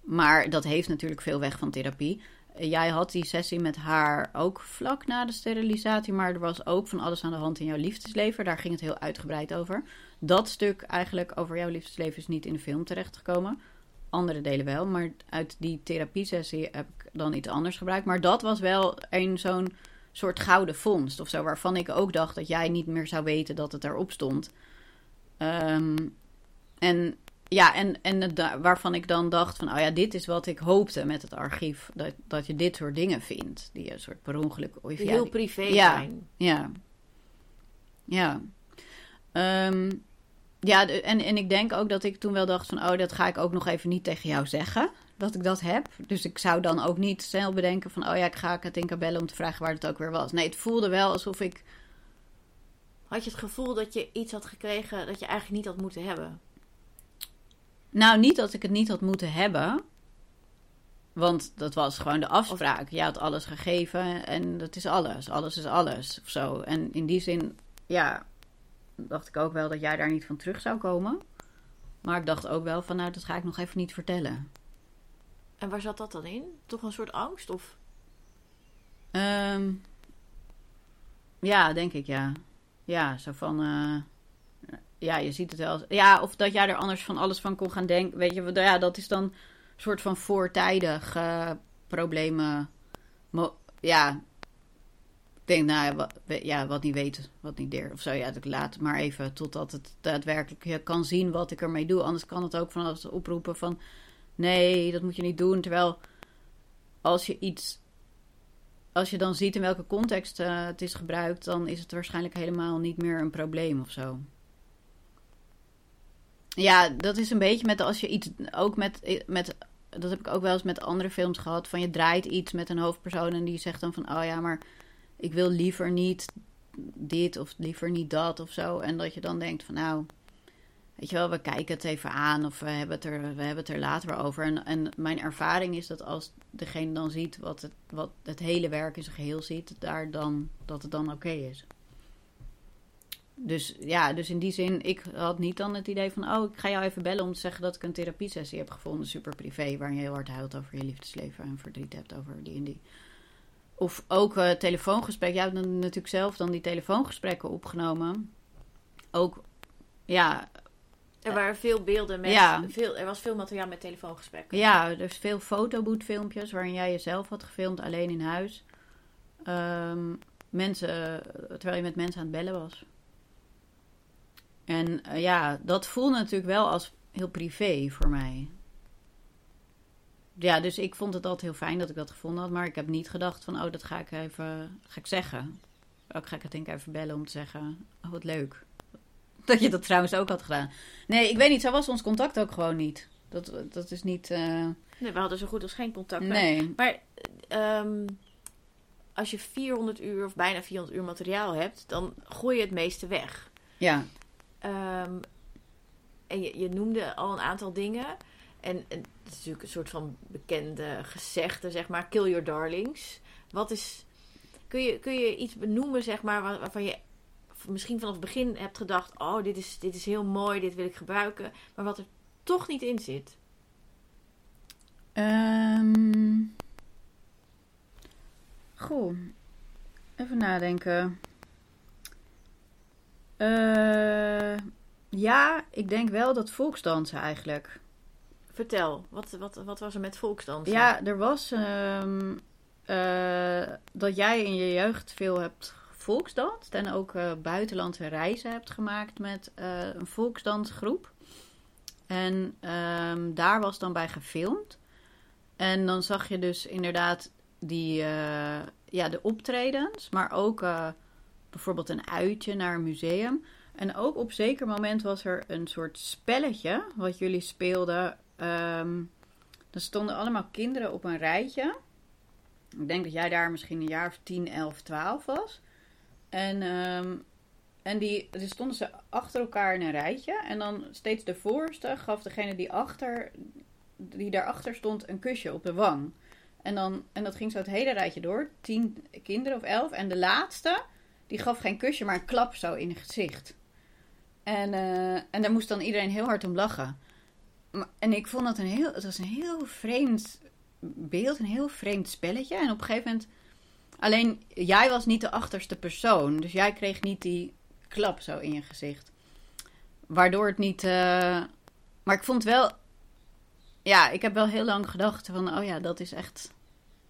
Maar dat heeft natuurlijk veel weg van therapie. Jij had die sessie met haar ook vlak na de sterilisatie, maar er was ook van alles aan de hand in jouw liefdesleven. Daar ging het heel uitgebreid over. Dat stuk eigenlijk over jouw liefdesleven is niet in de film terechtgekomen. Andere delen wel, maar uit die therapie-sessie heb ik dan iets anders gebruikt. Maar dat was wel een zo'n soort gouden vondst of zo. Waarvan ik ook dacht dat jij niet meer zou weten dat het erop stond. Um, en ja, en, en het, waarvan ik dan dacht van, oh ja, dit is wat ik hoopte met het archief. Dat, dat je dit soort dingen vindt. Die een soort per ongeluk...
Of, heel privé ja, zijn.
Ja, ja. Um, ja, en, en ik denk ook dat ik toen wel dacht van... oh, dat ga ik ook nog even niet tegen jou zeggen dat ik dat heb. Dus ik zou dan ook niet snel bedenken van... oh ja, ik ga Katinka bellen om te vragen waar het ook weer was. Nee, het voelde wel alsof ik...
Had je het gevoel dat je iets had gekregen dat je eigenlijk niet had moeten hebben?
Nou, niet dat ik het niet had moeten hebben. Want dat was gewoon de afspraak. Je had alles gegeven en dat is alles. Alles is alles of zo. En in die zin, ja, dacht ik ook wel dat jij daar niet van terug zou komen. Maar ik dacht ook wel van, nou, dat ga ik nog even niet vertellen.
En waar zat dat dan in? Toch een soort angst? Of?
Um, ja, denk ik ja. Ja, zo van. Uh, ja, je ziet het wel. Ja, of dat jij er anders van alles van kon gaan denken. Weet je, ja, dat is dan een soort van voortijdig problemen. ja, ik denk, nou ja wat, niet weet, wat niet deert. Of zo, ja, ik laat maar even totdat het daadwerkelijk je kan zien wat ik ermee doe. Anders kan het ook van alles oproepen van nee, dat moet je niet doen. Terwijl als je iets. Als je dan ziet in welke context uh, het is gebruikt, dan is het waarschijnlijk helemaal niet meer een probleem of zo. Ja, dat is een beetje met als je iets ook met, met. Dat heb ik ook wel eens met andere films gehad. Van je draait iets met een hoofdpersoon en die zegt dan van: Oh ja, maar ik wil liever niet dit of liever niet dat of zo. En dat je dan denkt van nou weet je wel, we kijken het even aan of we hebben het er, we hebben het er later over. En, en mijn ervaring is dat als degene dan ziet wat het, wat het hele werk in zijn geheel ziet, daar dan, dat het dan oké is. Dus ja, dus in die zin, ik had niet dan het idee van... oh, ik ga jou even bellen om te zeggen dat ik een therapiesessie heb gevonden... super privé, waarin je heel hard huilt over je liefdesleven... en verdriet hebt over die en die. Of ook uh, telefoongesprekken. Jij hebt natuurlijk zelf dan die telefoongesprekken opgenomen. Ook, ja...
Er waren veel beelden met... Ja. Veel, er was veel materiaal met telefoongesprekken.
Ja, dus veel fotobootfilmpjes waarin jij jezelf had gefilmd alleen in huis. Um, mensen, terwijl je met mensen aan het bellen was. En uh, ja, dat voelde natuurlijk wel als heel privé voor mij. Ja, dus ik vond het altijd heel fijn dat ik dat gevonden had. Maar ik heb niet gedacht van, oh, dat ga ik even ga ik zeggen. Ook ga ik het denk ik even bellen om te zeggen, oh, wat leuk. Dat je dat trouwens ook had gedaan. Nee, ik weet niet, zo was ons contact ook gewoon niet. Dat, dat is niet... Uh...
Nee, we hadden zo goed als geen contact.
Nee.
Maar um, als je 400 uur of bijna 400 uur materiaal hebt, dan gooi je het meeste weg.
Ja.
Um, en je, je, noemde al een aantal dingen. En, en het is natuurlijk een soort van bekende gezegde, zeg maar. Kill your darlings. Wat is... Kun je, kun je iets benoemen, zeg maar, waarvan je misschien vanaf het begin hebt gedacht... Oh, dit is, dit is heel mooi, dit wil ik gebruiken. Maar wat er toch niet in zit?
Um, Goed. Even nadenken. Uh, ja, ik denk wel dat volksdansen eigenlijk.
Vertel, wat, wat, wat was er met volksdansen?
Ja, er was um, uh, dat jij in je jeugd veel hebt volksdanst en ook uh, buitenlandse reizen hebt gemaakt met een volksdansgroep. En um, daar was dan bij gefilmd. En dan zag je dus inderdaad die, uh, ja, de optredens, maar ook bijvoorbeeld een uitje naar een museum. En ook op zeker moment was er een soort spelletje wat jullie speelden. Um, er stonden allemaal kinderen op een rijtje. Ik denk dat jij daar misschien een jaar of 10, 11, 12 was. En, um, en die, dus stonden ze achter elkaar in een rijtje. En dan steeds de voorste gaf degene die, achter, die daarachter stond een kusje op de wang. En, dan, en dat ging zo het hele rijtje door. Tien kinderen of elf. En de laatste, die gaf geen kusje, maar een klap zo in het gezicht. En, uh, en daar moest dan iedereen heel hard om lachen. En ik vond dat een heel, het was een heel vreemd beeld, een heel vreemd spelletje. En op een gegeven moment, alleen jij was niet de achterste persoon. Dus jij kreeg niet die klap zo in je gezicht. Waardoor het niet. Uh, maar ik vond wel ja, ik heb wel heel lang gedacht van, oh ja, dat is echt,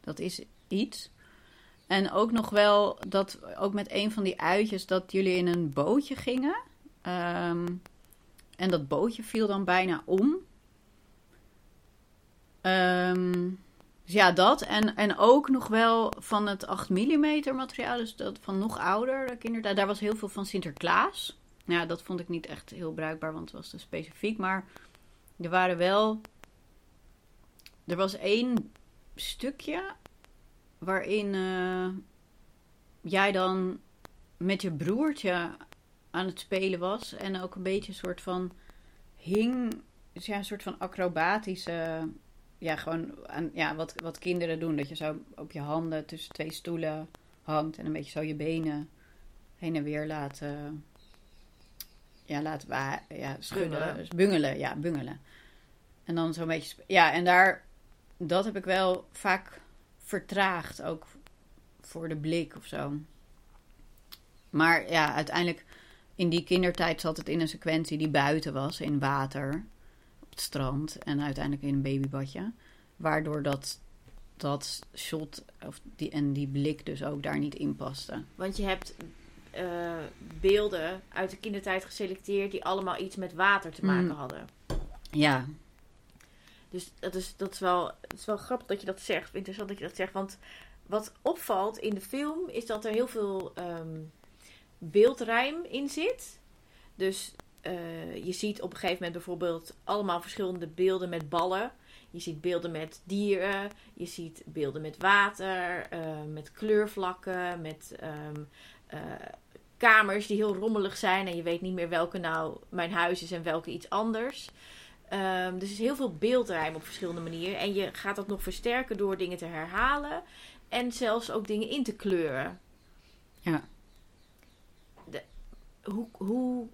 dat is iets. En ook nog wel dat, ook met een van die uitjes, dat jullie in een bootje gingen. Um, en dat bootje viel dan bijna om. Um, dus ja, dat. En, en ook nog wel van het 8 mm materiaal, dus dat van nog ouder, de kindertijd. Daar was heel veel van Sinterklaas. Ja, dat vond ik niet echt heel bruikbaar, want het was te specifiek. Maar er waren wel er was één stukje waarin uh, jij dan met je broertje aan het spelen was. En ook een beetje een soort van hing. Dus ja, een soort van acrobatische. Ja, gewoon aan, ja, wat, wat kinderen doen. Dat je zo op je handen tussen twee stoelen hangt. En een beetje zo je benen heen en weer laat. ja, laat ja, schudden. Bungelen. bungelen. Ja, bungelen. En dan zo'n beetje. Ja, en daar dat heb ik wel vaak vertraagd, ook voor de blik of zo. Maar ja, uiteindelijk in die kindertijd zat het in een sequentie die buiten was, in water, het strand en uiteindelijk in een babybadje. Waardoor dat, dat shot of die, en die blik dus ook daar niet in paste.
Want je hebt uh, beelden uit de kindertijd geselecteerd die allemaal iets met water te maken mm. hadden.
Ja,
dus dat is, dat is, wel, het is wel grappig dat je dat zegt. Interessant dat je dat zegt. Want wat opvalt in de film is dat er heel veel um, beeldrijm in zit. Dus uh, je ziet op een gegeven moment bijvoorbeeld allemaal verschillende beelden met ballen. Je ziet beelden met dieren. Je ziet beelden met water. Uh, met kleurvlakken. Met um, uh, kamers die heel rommelig zijn. En je weet niet meer welke nou mijn huis is en welke iets anders. Um, dus er is heel veel beeldruim op verschillende manieren. En je gaat dat nog versterken door dingen te herhalen. En zelfs ook dingen in te kleuren.
Ja.
De, hoe, hoe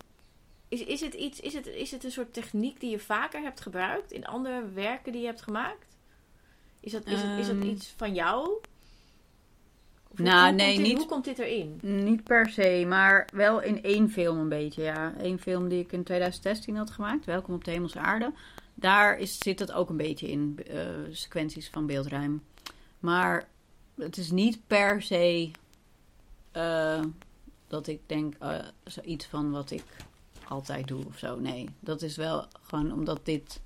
is, is, het iets, is, het, is het een soort techniek die je vaker hebt gebruikt in andere werken die je hebt gemaakt? Is dat, is het, is dat
Ehm.
iets van jou? Of
Nou,
hoe
nee,
komt dit,
niet-
Hoe komt dit erin?
Niet per se, maar wel in één film een beetje, ja. Eén film die ik in 2016 had gemaakt, Welkom op de Hemelse Aarde. Daar is, zit het ook een beetje in, eh, sequenties van beeldruim. Maar het is niet per se eh, dat ik denk, eh, zoiets van wat ik altijd doe of zo. Nee, dat is wel gewoon omdat dit...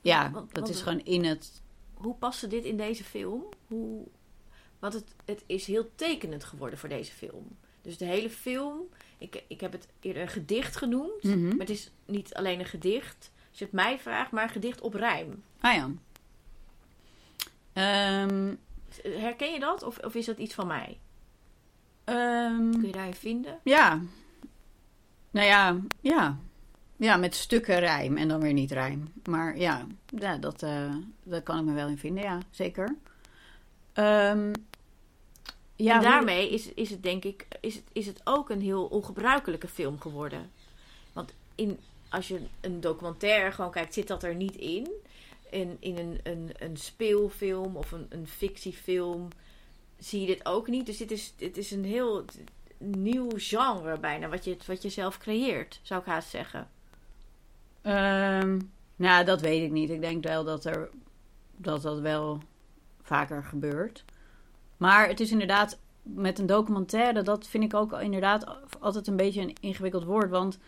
Ja,
Want-
dat
want-
is gewoon in het...
Hoe paste dit in deze film? Hoe, want het, het is heel tekenend geworden voor deze film. Dus de hele film, ik, ik heb het eerder een gedicht genoemd.
Mhm.
Maar het is niet alleen een gedicht, als je het mij vraagt, maar een gedicht op rijm.
Ah ja. Ehm,
Herken je dat? Of, of is dat iets van mij?
ehm,
Kun je daarin vinden?
Ja. Nou ja, ja. Ja, met stukken rijm en dan weer niet rijm. Maar ja, ja dat, eh daar kan ik me wel in vinden, ja, zeker. Ehm, ja,
en
hoe-
daarmee is, is het denk ik is het, is het ook een heel ongebruikelijke film geworden. Want in, als je een documentaire gewoon kijkt, zit dat er niet in. En in een, een, een speelfilm of een, een fictiefilm zie je dit ook niet. Dus dit is, dit is een heel nieuw genre bijna, wat je, wat je zelf creëert, zou ik haast zeggen.
Ehm, nou, dat weet ik niet. Ik denk wel dat, er, dat dat wel vaker gebeurt. Maar het is inderdaad met een documentaire, dat vind ik ook inderdaad altijd een beetje een ingewikkeld woord. Want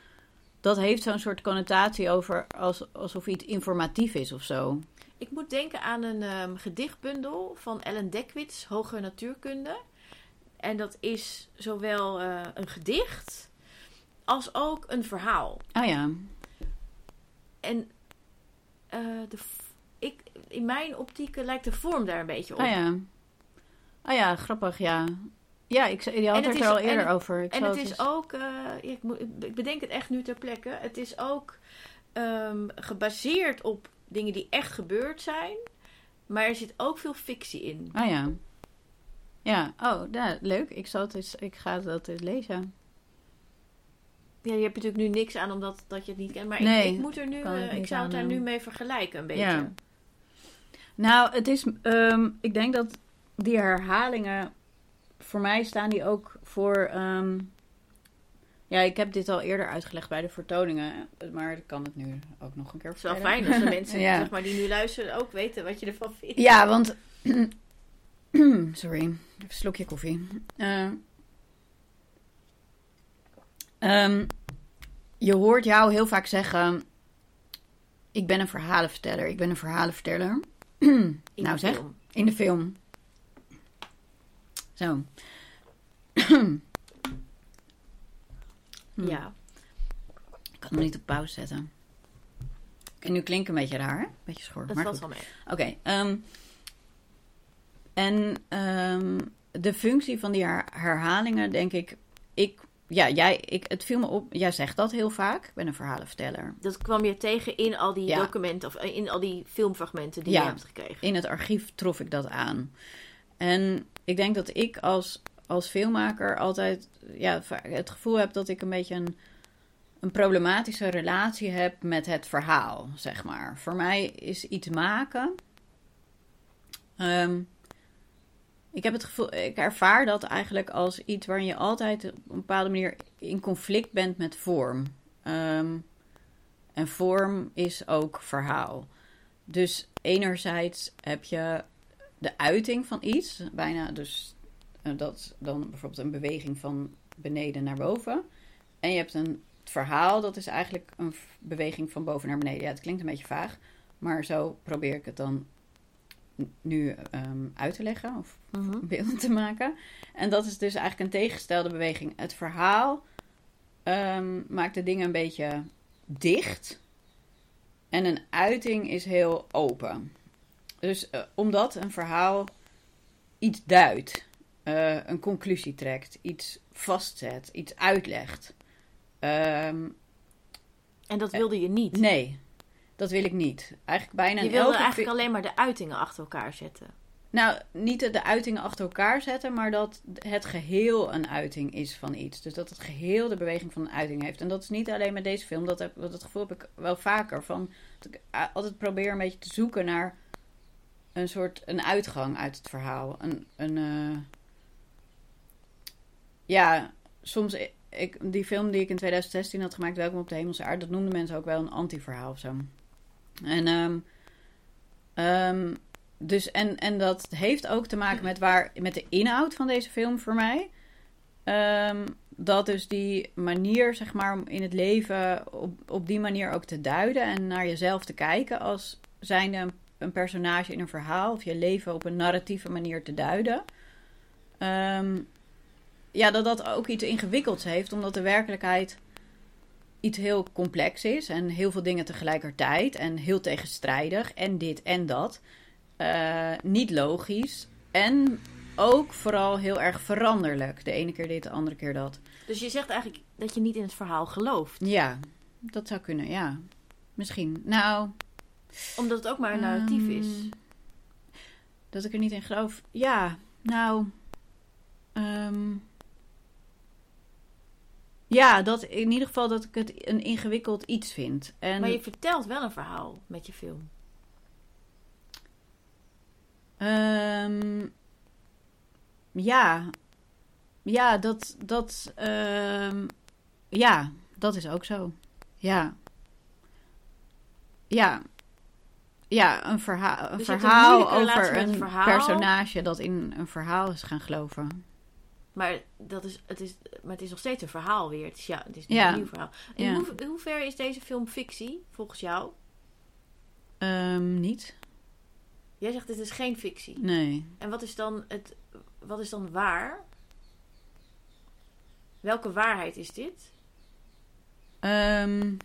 dat heeft zo'n soort connotatie over als, alsof iets informatief is of zo.
Ik moet denken aan een ehm, gedichtbundel van Ellen Dekwits, Hogere Natuurkunde. En dat is zowel eh, een gedicht als ook een verhaal.
Ah ja.
En eh, de, ik, in mijn optiek lijkt de vorm daar een beetje op.
Ah ja. Ah ja, grappig, ja. Ja, ik, je had
het is-
er al eerder over. Ik
En het is ook, eh, ik, moet- ik bedenk het echt nu ter plekke, het is ook ehm, gebaseerd op dingen die echt gebeurd zijn. Maar er zit ook veel fictie in.
Ah ja. Ja, oh, ja, leuk. Ik, zal het eens, ik ga dat eens lezen.
Ja, je hebt natuurlijk nu niks aan omdat dat je het niet kent. Maar
Nee,
ik, ik moet er nu,
ik
eh, ik zou het daar nu mee vergelijken een beetje.
Ja. Nou, het is. ehm, ik denk dat die herhalingen. Voor mij staan die ook voor. ehm, ja, ik heb dit al eerder uitgelegd bij de vertoningen. Maar ik kan het nu ook nog een keer
Het is wel
vertellen.
fijn als de mensen
Ja.
zeg maar, die nu luisteren ook weten wat je ervan vindt.
Ja, want. Sorry, even een slokje koffie. Eh, ehm, je hoort jou heel vaak zeggen: Ik ben een verhalenverteller. Ik ben een verhalenverteller. Nou zeg,
film.
in de film. Zo.
Ja.
Ik kan hem niet op pauze zetten. En nu klinkt een beetje raar, hè? Beetje schor.
Dat
maar
valt
goed.
wel mee.
Oké. ehm, en ehm, de functie van die her- herhalingen, denk ik, ik, ja, jij, ik, het viel me op. Jij zegt dat heel vaak. Ik ben een verhalenverteller.
Dat kwam je tegen in al die
Ja.
documenten of eh, in al die filmfragmenten die
Ja.
je hebt gekregen.
In het archief trof ik dat aan. En ik denk dat ik als, als filmmaker altijd ja, het gevoel heb dat ik een beetje een, een problematische relatie heb met het verhaal, zeg maar. Voor mij is iets maken. ehm, ik heb het gevoel, ik ervaar dat eigenlijk als iets waarin je altijd op een bepaalde manier in conflict bent met vorm. Ehm, en vorm is ook verhaal. Dus enerzijds heb je de uiting van iets, bijna dus eh, dat dan bijvoorbeeld een beweging van beneden naar boven. En je hebt een verhaal, dat is eigenlijk een beweging van boven naar beneden. Ja, het klinkt een beetje vaag, maar zo probeer ik het dan nu ehm, uit te leggen of
Mhm.
beelden te maken. En dat is dus eigenlijk een tegengestelde beweging. Het verhaal ehm, maakt de dingen een beetje dicht. En een uiting is heel open. Dus eh, omdat een verhaal iets duidt, eh, een conclusie trekt, iets vastzet, iets uitlegt. Ehm,
En dat wilde je niet.
nee, dat wil ik niet. Eigenlijk bijna
je wilde
elke
eigenlijk alleen maar de uitingen achter elkaar zetten.
Nou, niet de, de uitingen achter elkaar zetten, maar dat het geheel een uiting is van iets. Dus dat het geheel de beweging van een uiting heeft. En dat is niet alleen met deze film. Dat, heb, dat gevoel heb ik wel vaker. Van, dat ik altijd probeer een beetje te zoeken naar een soort een uitgang uit het verhaal. Een, een uh... ja, soms ik, die film die ik in 2016 had gemaakt, Welkom op de Hemelse Aarde, dat noemden mensen ook wel een anti-verhaal of zo. En um, um, dus, en, en dat heeft ook te maken met, waar, met de inhoud van deze film voor mij. Um, dat dus die manier, zeg maar, om in het leven op, op die manier ook te duiden en naar jezelf te kijken als zijnde een, personage in een verhaal, of je leven op een narratieve manier te duiden. Ja, dat dat ook iets ingewikkelds heeft, omdat de werkelijkheid iets heel complex is en heel veel dingen tegelijkertijd en heel tegenstrijdig en dit en dat. Uh, niet logisch. En ook vooral heel erg veranderlijk. De ene keer dit, de andere keer dat.
Dus je zegt eigenlijk dat je niet in het verhaal gelooft?
Ja, dat zou kunnen, ja. Misschien. Nou.
Omdat het ook maar een narratief is. Ehm,
dat ik er niet in geloof. Ja, nou. Um, ja, dat in ieder geval dat ik het een ingewikkeld iets vind. En...
Maar je vertelt wel een verhaal met je film.
Um, ja. Ja, dat. dat um, ja, dat is ook zo. Ja. Ja. Ja, een, verha een dus verhaal over een verhaal. personage dat in een verhaal is gaan geloven.
Maar, dat is, het is, maar het is nog steeds een verhaal weer. Het is, ja, het is niet een nieuw verhaal. In ja. hoe, hoe ver is deze film fictie, volgens jou?
Um, niet.
Jij zegt het is geen fictie.
Nee.
En wat is dan, het, wat is dan waar? Welke waarheid is dit?
Um,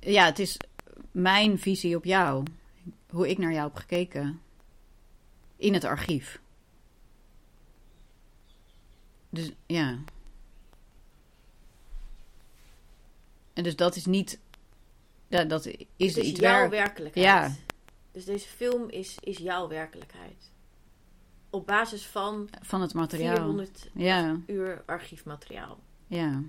ja, het is mijn visie op jou. Hoe ik naar jou heb gekeken. In het archief. Dus ja. En dus dat is niet. Ja, dat is,
is
iets
jouw werkelijkheid. Ja. Dus deze film is, is jouw werkelijkheid. Op basis van.
Van het materiaal.
400
ja.
uur archiefmateriaal.
Ja.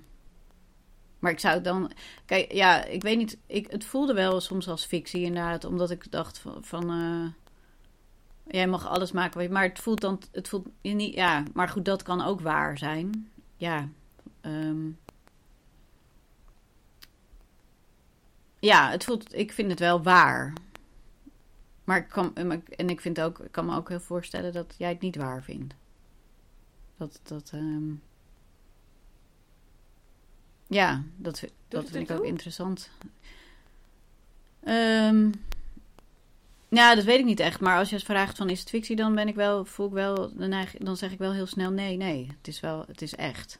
Maar ik zou dan. Kijk, ja, ik weet niet. Ik, het voelde wel soms als fictie inderdaad. Omdat ik dacht van. van uh, Jij mag alles maken, maar het voelt dan, het voelt niet, ja, maar goed, dat kan ook waar zijn. Ja, um, ja, het voelt, ik vind het wel waar. Maar ik kan, en ik vind ook, ik kan me ook heel voorstellen dat jij het niet waar vindt. Dat, dat, um, ja, dat, dat vind ik ook interessant. Um, ja, dat weet ik niet echt. Maar als je het vraagt van is het fictie, dan ben ik wel, voel ik wel, dan, dan zeg ik wel heel snel nee, nee. Het is wel, het is echt.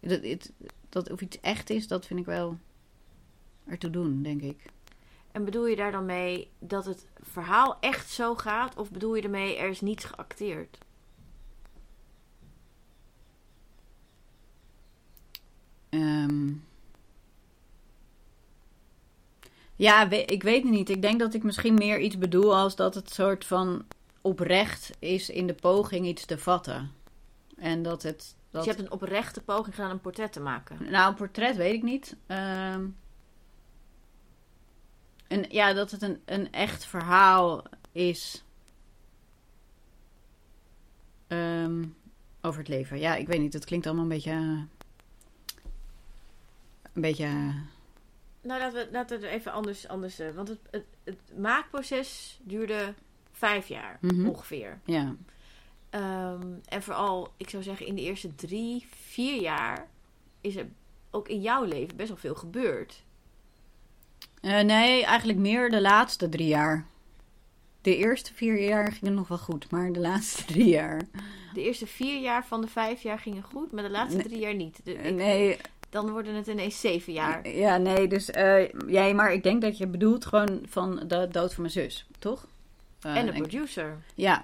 Dat, het, dat of iets echt is, dat vind ik wel ertoe doen, denk ik.
En bedoel je daar dan mee dat het verhaal echt zo gaat? Of bedoel je ermee er is niets geacteerd?
Um, Ja, ik weet het niet. Ik denk dat ik misschien meer iets bedoel als dat het soort van oprecht is in de poging iets te vatten. En dat het. Dat...
Dus je hebt een oprechte poging gedaan een portret te maken?
Nou, een portret weet ik niet. Um... En ja, dat het een, een echt verhaal is. Um, over het leven. Ja, ik weet niet. Het klinkt allemaal een beetje. Een beetje
nou, laten we, laten we het even anders. anders uh, want het, het, het, maakproces duurde vijf jaar mhm. ongeveer.
Ja.
Um, en vooral, ik zou zeggen, in de eerste drie, vier jaar is er ook in jouw leven best wel veel gebeurd.
Uh, nee, eigenlijk meer de laatste drie jaar. De eerste vier jaar gingen nog wel goed, maar de laatste drie jaar.
De eerste vier jaar van de vijf jaar gingen goed, maar de laatste drie jaar niet. De,
nee,
dan worden het ineens zeven jaar.
Ja, nee, dus uh, jij, maar ik denk dat je bedoelt gewoon van de dood van mijn zus, toch?
Uh, en de producer.
Ja,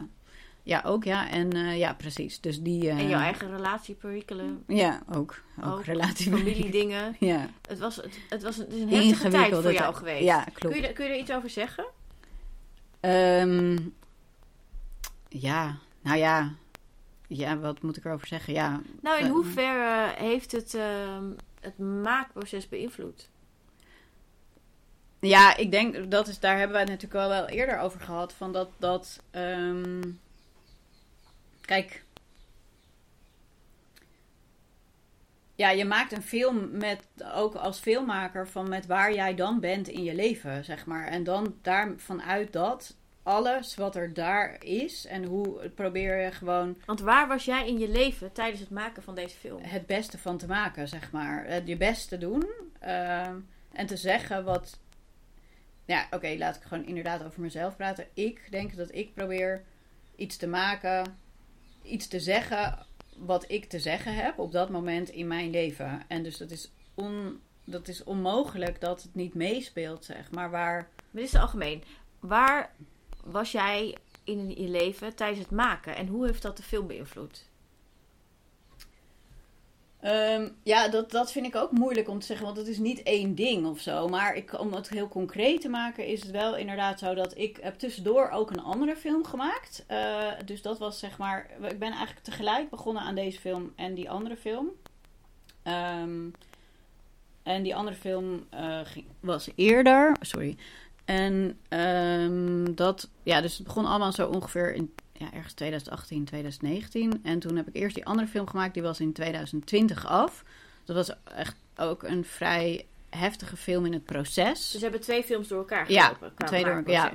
ja, ook ja. En uh, ja, precies. Dus die,
en jouw eigen relatieperikelen.
Ja, ook. Ook, ook
familiedingen.
ja.
Het was, het, het was een, het is een heftige tijd voor jou geweest.
Ja, klopt.
Kun je, kun je er iets over zeggen?
Ehm, ja, nou ja. Ja, wat moet ik erover zeggen? Ja,
Nou, in
Eh,
hoeverre heeft het ehm, het maakproces beïnvloed?
Ja, ik denk dat is, daar hebben wij het natuurlijk al wel eerder over gehad. Van dat, dat ehm, kijk, ja, je maakt een film met, ook als filmmaker, van met waar jij dan bent in je leven, zeg maar. En dan daar vanuit dat, alles wat er daar is en hoe probeer je gewoon
Want waar was jij in je leven tijdens het maken van deze film?
het beste van te maken, zeg maar. Het je best te doen. ehm, en te zeggen wat. Ja, oké, laat ik gewoon inderdaad over mezelf praten. Ik denk dat ik probeer iets te maken, iets te zeggen wat ik te zeggen heb op dat moment in mijn leven. En dus dat is, on, dat is onmogelijk dat het niet meespeelt, zeg maar. Waar.
Maar dit is het algemeen. Waar was jij in je leven tijdens het maken? En hoe heeft dat de film beïnvloed?
Ehm, ja, dat, dat vind ik ook moeilijk om te zeggen, want het is niet één ding of zo. Maar ik, om het heel concreet te maken, is het wel inderdaad zo dat ik heb tussendoor ook een andere film gemaakt. Eh, dus dat was zeg maar, ik ben eigenlijk tegelijk begonnen aan deze film en die andere film. Ehm, en die andere film eh, was eerder, sorry. En ehm, dat, ja, dus het begon allemaal zo ongeveer in ja, ergens 2018, 2019. En toen heb ik eerst die andere film gemaakt, die was in 2020 af. Dat was echt ook een vrij heftige film in het proces.
Dus ze hebben twee films door elkaar
Ja,
gelopen. qua
twee door elkaar, ja.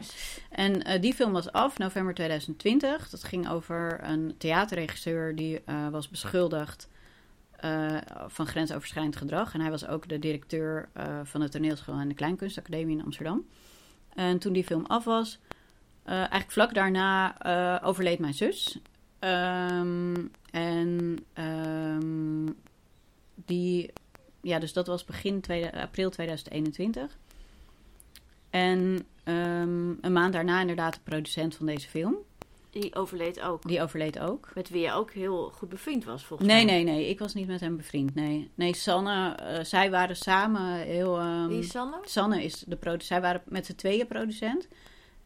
En eh, die film was af, november 2020. Dat ging over een theaterregisseur die eh, was beschuldigd eh, van grensoverschrijdend gedrag. En hij was ook de directeur van de toneelschool en de Kleinkunstacademie in Amsterdam. En toen die film af was, eh, eigenlijk vlak daarna eh, overleed mijn zus. Ehm, en ehm, die, ja, dus dat was begin april 2021. En ehm, een maand daarna inderdaad de producent van deze film.
Die overleed ook.
Die overleed ook.
Met wie je ook heel goed bevriend was, volgens
Nee,
mij.
nee, nee. Ik was niet met hem bevriend. Nee, nee Sanne, eh, zij waren samen heel...
Wie is Sanne?
Sanne is de producent. Zij waren met z'n tweeën producent.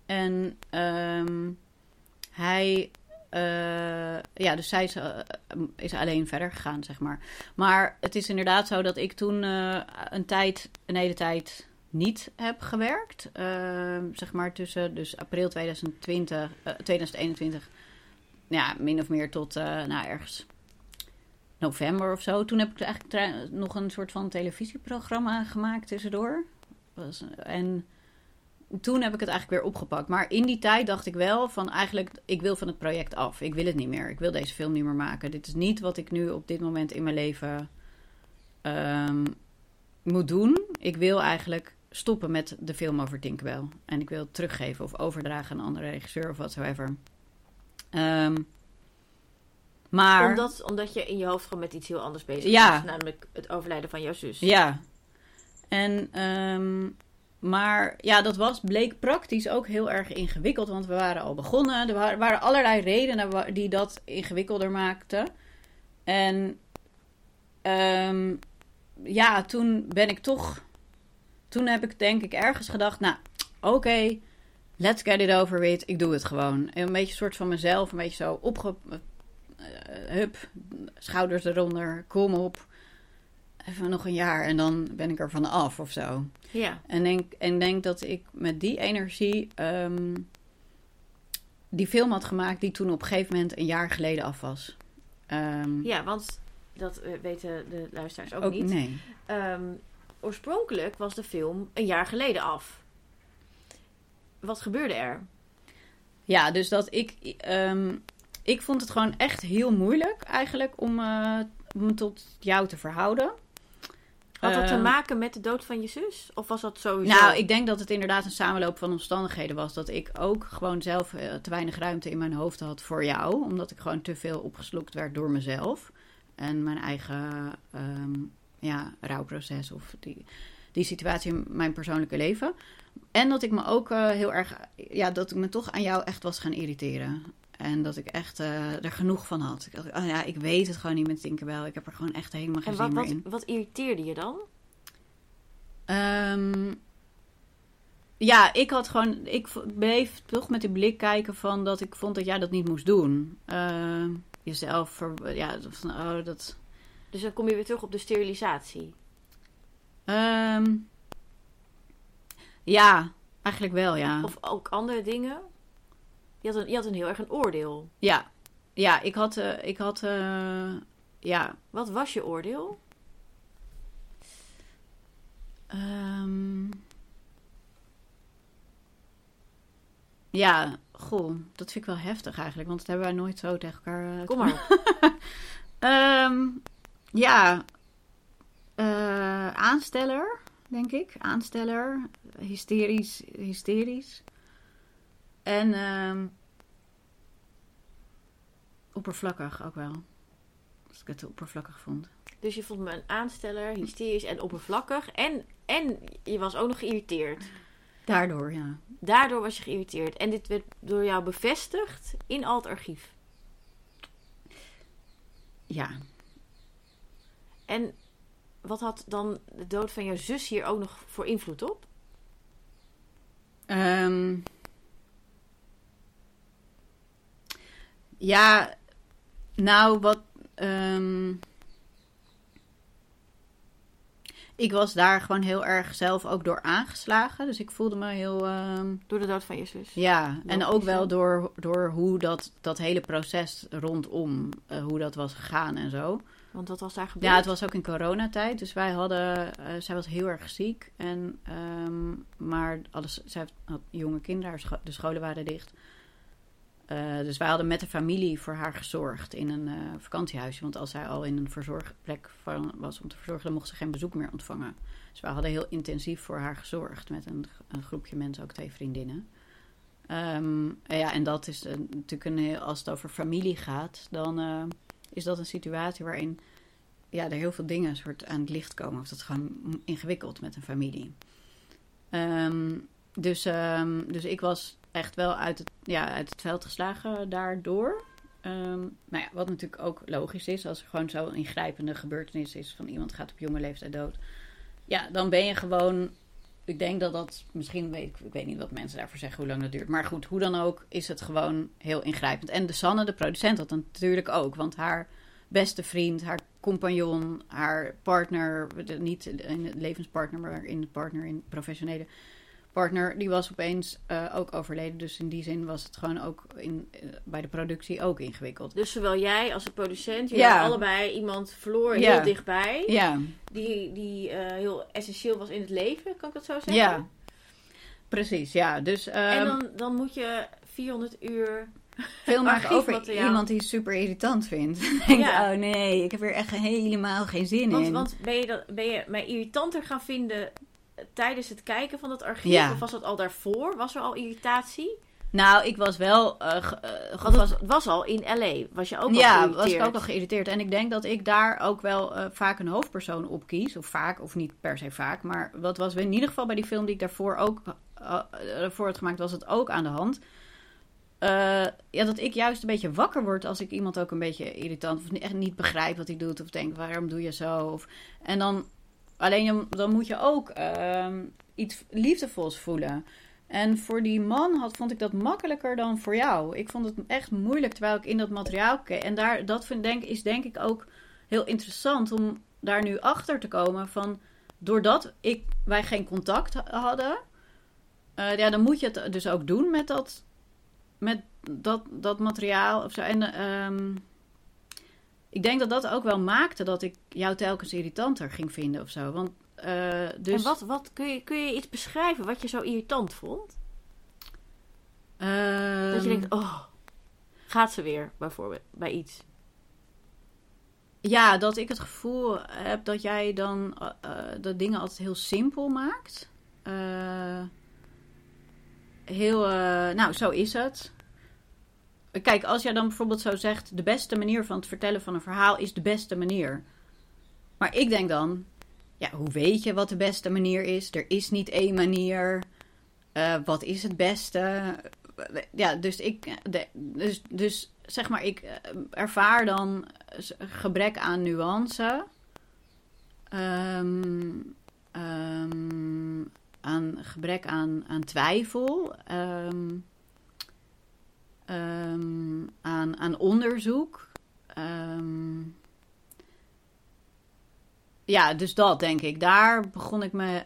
En ehm, hij... eh, ja, dus zij is, eh, is alleen verder gegaan, zeg maar. Maar het is inderdaad zo dat ik toen een tijd, een hele tijd niet heb gewerkt. Ehm, zeg maar tussen dus april 2020, eh, 2021, ja, min of meer tot eh, nou, ergens november of zo. Toen heb ik eigenlijk nog een soort van televisieprogramma gemaakt tussendoor. Was, en toen heb ik het eigenlijk weer opgepakt. Maar in die tijd dacht ik wel van eigenlijk, ik wil van het project af. Ik wil het niet meer. Ik wil deze film niet meer maken. Dit is niet wat ik nu op dit moment in mijn leven ehm, moet doen. Ik wil eigenlijk stoppen met de film over Tinkerbell. En ik wil het teruggeven of overdragen aan een andere regisseur of whatsoever. Ehm maar...
Omdat, omdat je in je hoofd gewoon met iets heel anders bezig
Ja.
was. Namelijk het overlijden van jouw zus.
Ja. En, ehm, maar ja, dat was, bleek praktisch ook heel erg ingewikkeld, want we waren al begonnen. Er wa- waren allerlei redenen die dat ingewikkelder maakten. En ehm, ja, toen ben ik toch, toen heb ik denk ik ergens gedacht, nou, oké, let's get it over with, ik doe het gewoon. En een beetje een soort van mezelf, een beetje zo opge... eh, hup, schouders eronder, kom op even nog een jaar en dan ben ik er van af of zo.
Ja.
En denk, en denk dat ik met die energie ehm, die film had gemaakt die toen op een gegeven moment een jaar geleden af was. Ehm,
Ja, want dat eh, weten de luisteraars ook,
ook
niet.
Nee.
Ehm, oorspronkelijk was de film een jaar geleden af. Wat gebeurde er?
Ja, dus dat ik. ehm, ik vond het gewoon echt heel moeilijk eigenlijk om eh, me tot jou te verhouden.
Had dat te
Ehm,
maken met de dood van je zus? Of was dat sowieso?
Nou, ik denk dat het inderdaad een samenloop van omstandigheden was. Dat ik ook gewoon zelf eh, te weinig ruimte in mijn hoofd had voor jou. Omdat ik gewoon te veel opgeslokt werd door mezelf. En mijn eigen ehm, ja, rouwproces of die, die situatie in mijn persoonlijke leven. En dat ik me ook eh, heel erg, ja, dat ik me toch aan jou echt was gaan irriteren. En dat ik echt eh, er genoeg van had. Ik dacht, oh ja, ik weet het gewoon niet met Tinkerbell. Ik heb er gewoon echt helemaal geen
en
zin
wat,
meer
wat,
in.
wat irriteerde je dan?
Ehm, ja, ik had gewoon, ik bleef toch met de blik kijken van dat ik vond dat jij dat niet moest doen. Eh, jezelf, ver, ja, van, oh, dat.
Dus dan kom je weer terug op de sterilisatie.
ehm, ja, eigenlijk wel, ja.
Of ook andere dingen. Je had een, je had een heel erg een oordeel.
Ja, ja, ik had, eh, ik had, eh, ja,
Wat was je oordeel?
ehm, ja, goh, dat vind ik wel heftig eigenlijk, want dat hebben wij nooit zo tegen elkaar. eh,
Kom maar op.
Ja, eh, aansteller, denk ik. Aansteller, hysterisch, hysterisch. En ehm, oppervlakkig ook wel. Als ik het te oppervlakkig vond.
Dus je vond me een aansteller, hysterisch en oppervlakkig. En, en je was ook nog geïrriteerd.
Daardoor, ja.
Daardoor was je geïrriteerd. En dit werd door jou bevestigd in al het archief.
Ja.
En wat had dan de dood van jouw zus hier ook nog voor invloed op?
Ehm, ja, nou, wat. ehm, ik was daar gewoon heel erg zelf ook door aangeslagen. Dus ik voelde me heel. ehm,
Door de dood van je zus.
ja, en ook wel door, door hoe dat, dat hele proces rondom, eh, hoe dat was gegaan en zo.
Want wat was daar gebeurd?
Ja, het was ook in coronatijd. Dus wij hadden... eh, zij was heel erg ziek. En, ehm, maar alles, zij had jonge kinderen. scho- de scholen waren dicht. Eh, dus wij hadden met de familie voor haar gezorgd in een eh, vakantiehuisje. Want als zij al in een verzorgplek van, was om te verzorgen... dan mocht ze geen bezoek meer ontvangen. Dus wij hadden heel intensief voor haar gezorgd. Met een, een groepje mensen, ook twee vriendinnen. Ehm, ja, en dat is natuurlijk een heel... Als het over familie gaat, dan... is dat een situatie waarin ja, er heel veel dingen soort aan het licht komen. Of dat is gewoon ingewikkeld met een familie. Ehm, dus, ehm, dus ik was echt wel uit het, ja, uit het veld geslagen daardoor. Ehm, nou ja, wat natuurlijk ook logisch is, als er gewoon zo'n ingrijpende gebeurtenis is van iemand gaat op jonge leeftijd dood. Ja, dan ben je gewoon. Ik denk dat dat misschien, weet ik, ik weet niet wat mensen daarvoor zeggen, hoe lang dat duurt. Maar goed, hoe dan ook, is het gewoon heel ingrijpend. En de Sanne, de producent, dat natuurlijk ook. Want haar beste vriend, haar compagnon, haar partner, niet in het levenspartner, maar in de partner, in professionele partner, die was opeens eh, ook overleden. Dus in die zin was het gewoon ook in, eh, bij de productie ook ingewikkeld.
Dus zowel jij als de producent, jullie
Ja.
allebei iemand verloren
Ja.
heel dichtbij.
Ja,
Die, die eh, heel essentieel was in het leven, kan ik dat zo zeggen?
ja. Precies, ja. Dus
En
ehm,
dan, dan moet je 400 uur...
veel maken over iemand die super irritant vindt. Denkt,
Ja.
oh nee, ik heb er echt helemaal geen zin
Want,
in.
want ben, je dat, ben je mij irritanter gaan vinden tijdens het kijken van dat archief?
Ja.
Of was dat al daarvoor? Was er al irritatie?
Nou, ik was wel... was,
het was al in L.A. Was je ook al
ja,
geïrriteerd?
was ik ook al geïrriteerd. En ik denk dat ik daar ook wel eh, vaak een hoofdpersoon op kies. Of vaak, of niet per se vaak. Maar wat was in ieder geval bij die film die ik daarvoor ook voor had gemaakt, was het ook aan de hand. Ja, dat ik juist een beetje wakker word als ik iemand ook een beetje irritant of echt niet begrijp wat hij doet. Of denk, waarom doe je zo? Of, en dan, alleen dan, moet je ook ehm, iets liefdevols voelen. En voor die man had, vond ik dat makkelijker dan voor jou. Ik vond het echt moeilijk terwijl ik in dat materiaal keek. En daar, dat vind, is denk ik ook heel interessant om daar nu achter te komen van... Doordat ik, wij geen contact ha- hadden, eh, ja, dan moet je het dus ook doen met dat, met dat, dat materiaal. Of zo. En ehm, ik denk dat dat ook wel maakte dat ik jou telkens irritanter ging vinden of zo. Want, eh, dus,
En wat, wat kun, je, kun je iets beschrijven wat je zo irritant vond?
ehm,
Dat je denkt, oh, gaat ze weer, bijvoorbeeld, bij iets.
Ja, dat ik het gevoel heb dat jij dan eh, de dingen altijd heel simpel maakt. Heel, nou, zo is het. Kijk, als jij dan bijvoorbeeld zo zegt: de beste manier van het vertellen van een verhaal is de beste manier. Maar ik denk dan: ja, hoe weet je wat de beste manier is? Er is niet één manier. Eh, wat is het beste? Ja, dus ik, dus, dus zeg maar, ik eh, ervaar dan gebrek aan nuance. Ehm, ehm, aan gebrek aan, aan twijfel, ehm, ehm, aan, onderzoek. Ehm, ja, dus dat denk ik. Daar begon ik me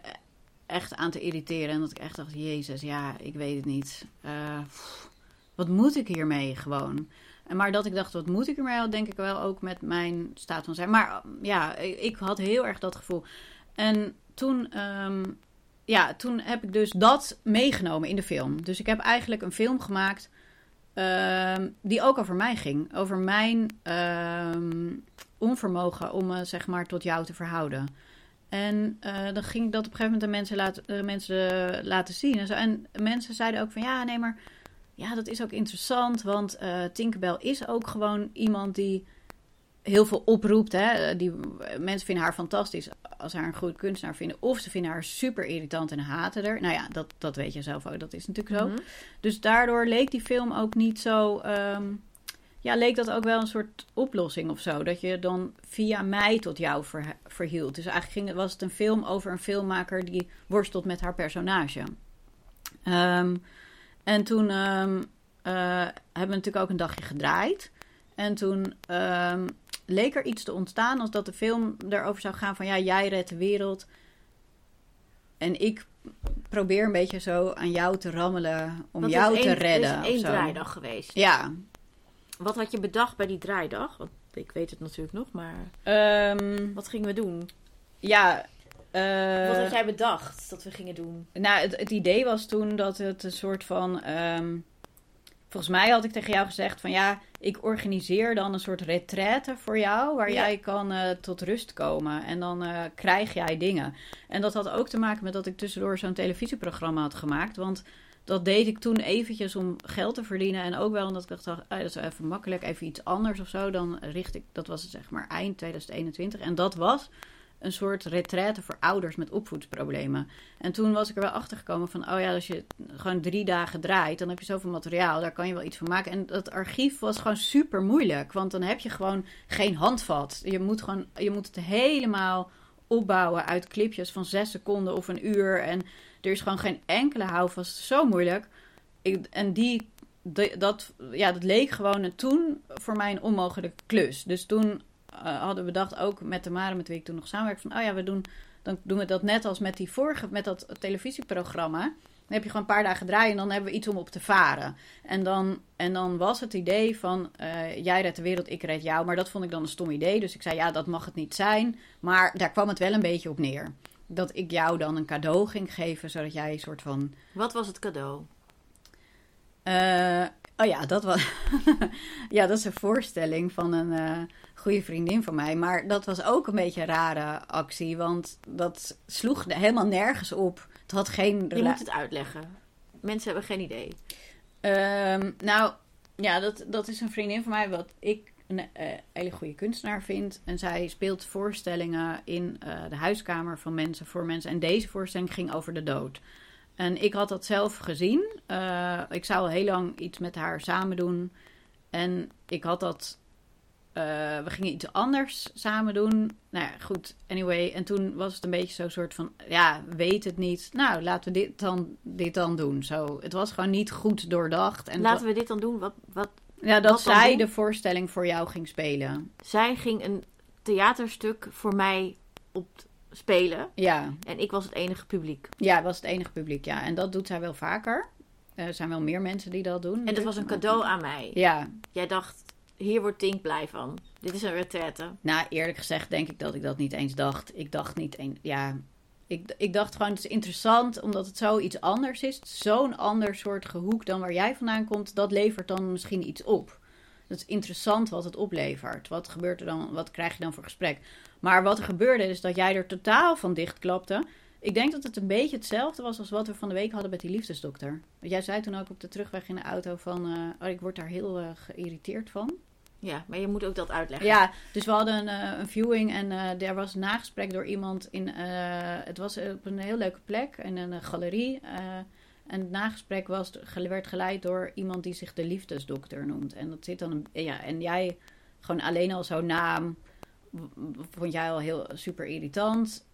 echt aan te irriteren. En dat ik echt dacht, jezus, ja, ik weet het niet. Eh, wat moet ik hiermee gewoon? Maar dat ik dacht, wat moet ik ermee? Dat denk ik wel ook met mijn staat van zijn. Maar ja, ik had heel erg dat gevoel. En toen, ehm, ja, toen heb ik dus dat meegenomen in de film. Dus ik heb eigenlijk een film gemaakt die ook over mij ging. Over mijn ehm, onvermogen om me zeg maar tot jou te verhouden. En eh, dan ging dat op een gegeven moment aan mensen, laten, mensen laten zien. En, zo. en mensen zeiden ook van ja, nee, maar ja, dat is ook interessant. Want Tinkerbell is ook gewoon iemand die heel veel oproept. Hè? Die, mensen vinden haar fantastisch als ze haar een goed kunstenaar vinden. Of ze vinden haar super irritant en haten er. Nou ja, dat, dat weet je zelf ook. Dat is natuurlijk zo.
Mhm.
Dus daardoor leek die film ook niet zo. ehm, ja, leek dat ook wel een soort oplossing of zo. Dat je dan via mij tot jou ver, verhield. Dus eigenlijk ging, was het een film over een filmmaker die worstelt met haar personage. Ehm, en toen ehm, eh, hebben we natuurlijk ook een dagje gedraaid. En toen leek er iets te ontstaan als dat de film erover zou gaan van ja, jij redt de wereld. En ik probeer een beetje zo aan jou te rammelen om jou te redden. Of
is één draaidag geweest.
Ja.
Wat had je bedacht bij die draaidag? Want ik weet het natuurlijk nog, maar
Ehm,
wat gingen we doen?
ja. eh,
wat had jij bedacht dat we gingen doen?
Nou, het, het idee was toen dat het een soort van. ehm, volgens mij had ik tegen jou gezegd van ja, ik organiseer dan een soort retraite voor jou, waar
Ja.
jij kan eh, tot rust komen. En dan eh, krijg jij dingen. En dat had ook te maken met dat ik tussendoor zo'n televisieprogramma had gemaakt. Want dat deed ik toen eventjes om geld te verdienen. En ook wel omdat ik dacht, ah, dat is even makkelijk, even iets anders of zo. Dan richt ik, dat was het zeg maar eind 2021. En dat was een soort retraite voor ouders met opvoedsproblemen. En toen was ik er wel achter gekomen van, oh ja, als je gewoon drie dagen draait, dan heb je zoveel materiaal, daar kan je wel iets van maken. En dat archief was gewoon super moeilijk, want dan heb je gewoon geen handvat. Je moet gewoon, je moet het helemaal opbouwen uit clipjes van zes seconden of een uur. En er is gewoon geen enkele houvast. Zo moeilijk. Ik, en die, de- dat, ja, dat leek gewoon toen voor mij een onmogelijke klus. Dus toen eh, hadden we bedacht, ook met de Mare met wie ik toen nog samenwerkte, van oh ja, we doen, dan doen we dat net als met die vorige, met dat televisieprogramma. Dan heb je gewoon een paar dagen draaien en dan hebben we iets om op te varen. En dan, en dan was het idee van, eh, jij redt de wereld, ik red jou. Maar dat vond ik dan een stom idee. Dus ik zei, ja, dat mag het niet zijn. Maar daar kwam het wel een beetje op neer. Dat ik jou dan een cadeau ging geven, zodat jij een soort van...
Wat was het cadeau?
eh, oh ja, dat was... ja, dat is een voorstelling van een goede vriendin van mij. Maar dat was ook een beetje een rare actie. Want dat sloeg helemaal nergens op. Het had geen...
Je moet het uitleggen. Mensen hebben geen idee.
Ehm, nou, ja, dat, dat is een vriendin van mij wat ik een eh, hele goede kunstenaar vind. En zij speelt voorstellingen in eh, de huiskamer van mensen voor mensen. En deze voorstelling ging over de dood. En ik had dat zelf gezien. Eh, ik zou al heel lang iets met haar samen doen. En ik had dat. Eh, we gingen iets anders samen doen. Nou ja, goed. Anyway. En toen was het een beetje zo'n soort van. Ja, weet het niet. Nou, laten we dit dan, dit dan doen. Zo, het was gewoon niet goed doordacht. En
Laten we dit dan doen. Wat, wat,
ja, dat
wat
zij
doen?
de voorstelling voor jou ging spelen.
zij ging een theaterstuk voor mij op spelen.
Ja,
En ik was het enige publiek.
ja, was het enige publiek. Ja, en dat doet zij wel vaker. Er zijn wel meer mensen die dat doen.
En dat was een cadeau aan mij.
Ja,
Jij dacht, hier wordt Tink blij van. Dit is een retraite.
nou eerlijk gezegd denk ik dat ik dat niet eens dacht. Ik dacht niet eens, ja... Ik, ik dacht gewoon, het is interessant omdat het zoiets anders is. Zo'n ander soort gehoek dan waar jij vandaan komt. Dat levert dan misschien iets op. Het is interessant wat het oplevert. Wat gebeurt er dan? Wat krijg je dan voor gesprek? Maar wat er gebeurde is dat jij er totaal van dichtklapte. Ik denk dat het een beetje hetzelfde was als wat we van de week hadden met die liefdesdokter. Want jij zei toen ook op de terugweg in de auto van... eh, oh, ik word daar heel eh, geïrriteerd van.
Ja, maar je moet ook dat uitleggen.
Ja, dus we hadden een, eh, een viewing en eh er was een nagesprek door iemand in. het was op een heel leuke plek, in een galerie. en het nagesprek was, werd geleid door iemand die zich de liefdesdokter noemt. En dat zit dan. Een, ja, en jij, gewoon alleen al zo'n naam, vond jij al heel super irritant.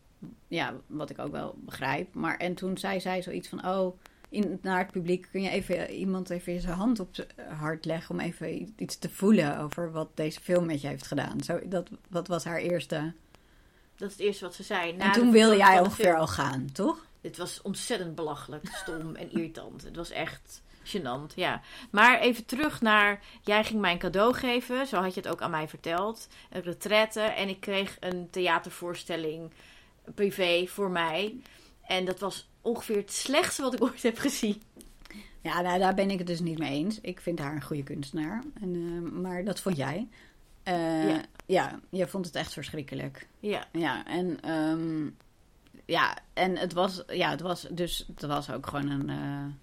Ja, wat ik ook wel begrijp. Maar en toen zei zij zoiets van, oh, in, naar het publiek kun je even iemand even zijn hand op zijn hart leggen om even iets te voelen over wat deze film met je heeft gedaan. Zo, dat, dat was haar eerste.
Dat is het eerste wat ze zei. Na
en toen wilde jij ongeveer al gaan, toch?
Het was ontzettend belachelijk, stom en irritant. Het was echt gênant, ja. Maar even terug naar... Jij ging mij een cadeau geven, zo had je het ook aan mij verteld. Een retraite en ik kreeg een theatervoorstelling privé voor mij. En dat was ongeveer het slechtste wat ik ooit heb gezien.
Ja, nou, daar ben ik het dus niet mee eens. Ik vind haar een goede kunstenaar. En, eh, maar dat vond jij. Eh,
Ja.
ja. jij vond het echt verschrikkelijk.
Ja,
Ja, en, ehm, ja, en het was, ja, het was dus, het was ook gewoon een, eh,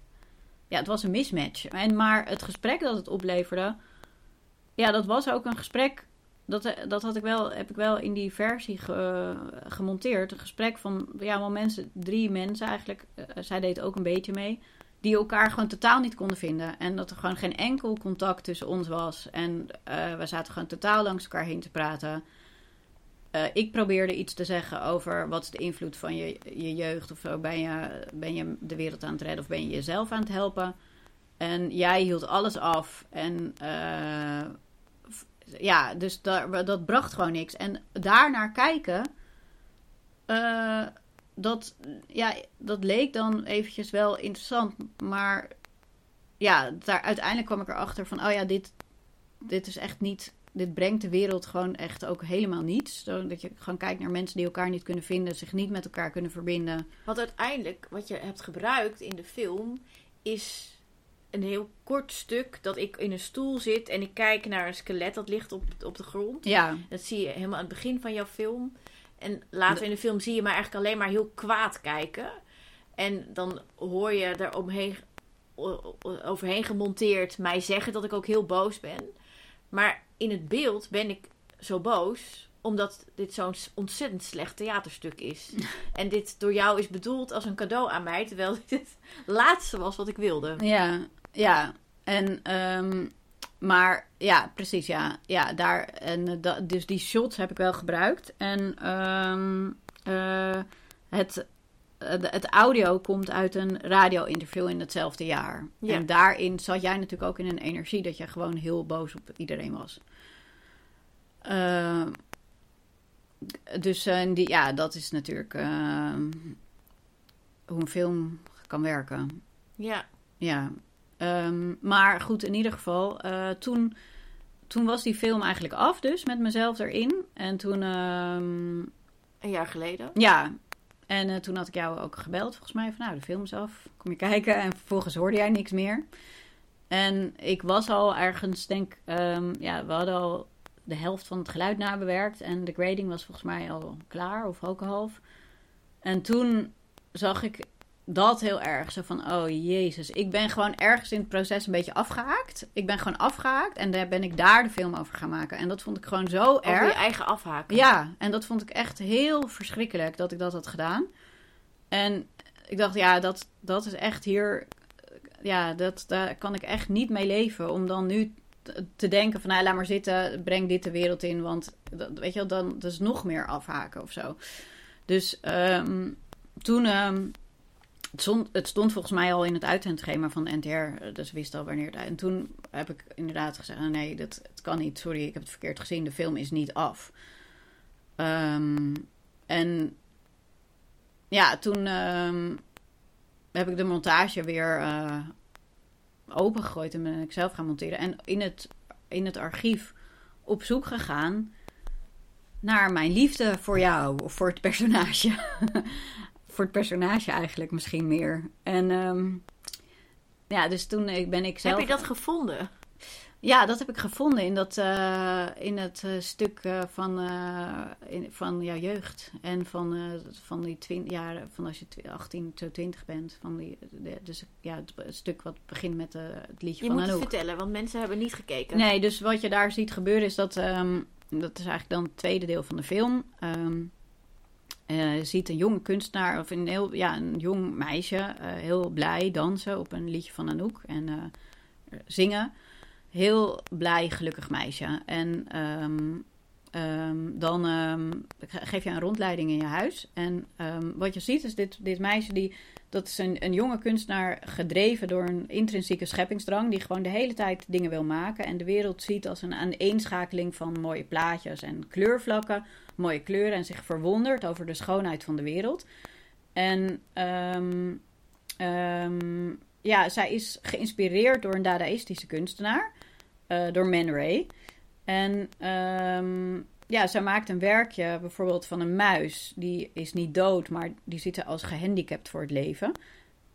ja, het was een mismatch. En, maar het gesprek dat het opleverde, ja, dat was ook een gesprek, dat, eh, dat had ik wel, heb ik wel in die versie ge- gemonteerd. Een gesprek van, ja, wel mensen, drie mensen eigenlijk, eh, zij deed ook een beetje mee, die elkaar gewoon totaal niet konden vinden. En dat er gewoon geen enkel contact tussen ons was. En eh, we zaten gewoon totaal langs elkaar heen te praten. Eh, ik probeerde iets te zeggen over wat is de invloed van je, je jeugd of zo. Ben je, ben je de wereld aan het redden of ben je jezelf aan het helpen? En jij hield alles af. En eh, ja, dus dat bracht gewoon niks. En daarnaar kijken, eh, dat, ja, dat leek dan eventjes wel interessant. Maar ja, daar, uiteindelijk kwam ik erachter van, oh ja, dit, dit is echt niet dit brengt de wereld gewoon echt ook helemaal niets. Zodat je gewoon kijkt naar mensen die elkaar niet kunnen vinden, zich niet met elkaar kunnen verbinden.
want uiteindelijk wat je hebt gebruikt in de film is een heel kort stuk dat ik in een stoel zit en ik kijk naar een skelet dat ligt op, op de grond.
Ja,
Dat zie je helemaal aan het begin van jouw film. En later in de film zie je me eigenlijk alleen maar heel kwaad kijken. En dan hoor je er omheen, overheen gemonteerd mij zeggen dat ik ook heel boos ben. Maar in het beeld ben ik zo boos omdat dit zo'n ontzettend slecht theaterstuk is. en dit door jou is bedoeld als een cadeau aan mij, terwijl dit het laatste was wat ik wilde.
ja, ja. En, ehm, maar ja, precies, ja. Ja, daar, en, eh, dus die shots heb ik wel gebruikt. En ehm, eh, het, eh, het audio komt uit een radio-interview in hetzelfde jaar.
Ja.
En daarin zat jij natuurlijk ook in een energie dat je gewoon heel boos op iedereen was. Eh, dus die, ja, dat is natuurlijk hoe een film kan werken.
Ja,
Ja, Ehm, maar goed, in ieder geval, eh, toen, toen was die film eigenlijk af, dus met mezelf erin. En toen, ehm,
een jaar geleden.
ja, en eh, toen had ik jou ook gebeld, volgens mij, van nou, de film is af, kom je kijken. En vervolgens hoorde jij niks meer. En ik was al ergens, denk ehm, ja, we hadden al de helft van het geluid nabewerkt. En de grading was volgens mij al klaar, of ook al half. En toen zag ik dat heel erg. Zo van, oh jezus, ik ben gewoon ergens in het proces een beetje afgehaakt. Ik ben gewoon afgehaakt en daar ben ik daar de film over gaan maken. En dat vond ik gewoon zo
Over
erg.
je eigen afhaken.
Ja, en dat vond ik echt heel verschrikkelijk dat ik dat had gedaan. En ik dacht, ja, dat, dat is echt hier. Ja, dat, daar kan ik echt niet mee leven. Om dan nu te- denken van, nou, laat maar zitten, breng dit de wereld in. Want, dat, weet je wel, dan dat is nog meer afhaken of zo. Dus ehm, toen, ehm, het, stond, het stond volgens mij al in het uitzendschema van de NTR. Dus wist al wanneer het. En toen heb ik inderdaad gezegd, nee, dat, het kan niet. Sorry, ik heb het verkeerd gezien. De film is niet af. Ehm, en ja, toen ehm, heb ik de montage weer eh opengegooid en ben ik zelf gaan monteren. En in het, in het archief op zoek gegaan naar mijn liefde voor jou, of voor het personage. voor het personage eigenlijk misschien meer. En ehm, ja, dus toen eh, ben ik zelf...
Heb je dat gevonden?
Ja, dat heb ik gevonden in, dat, eh, in het eh, stuk van, in, van jouw jeugd. En van, van die twintig jaar, van als je tw- 18, zo 20 bent. Van die, de- dus ja, het, het stuk wat begint met het liedje
Je
van
moet het
Anouk.
vertellen, want mensen hebben niet gekeken.
Nee, dus wat je daar ziet gebeuren is dat... ehm, dat is eigenlijk dan het tweede deel van de film. Ehm, eh, je ziet een jonge kunstenaar, of een, heel, ja, een jong meisje... eh, heel blij dansen op een liedje van Anouk. En eh, zingen. Heel blij, gelukkig meisje. En ehm, ehm, dan ehm, geef je een rondleiding in je huis. En wat je ziet is dit, dit meisje die dat is een, een jonge kunstenaar gedreven door een intrinsieke scheppingsdrang. Die gewoon de hele tijd dingen wil maken. En de wereld ziet als een aaneenschakeling van mooie plaatjes en kleurvlakken. Mooie kleuren. En zich verwondert over de schoonheid van de wereld. En ehm, ja, zij is geïnspireerd door een dadaïstische kunstenaar. Uh, door Man Ray. En um, ja, zij maakt een werkje bijvoorbeeld van een muis. Die is niet dood, maar die ziet er als gehandicapt voor het leven.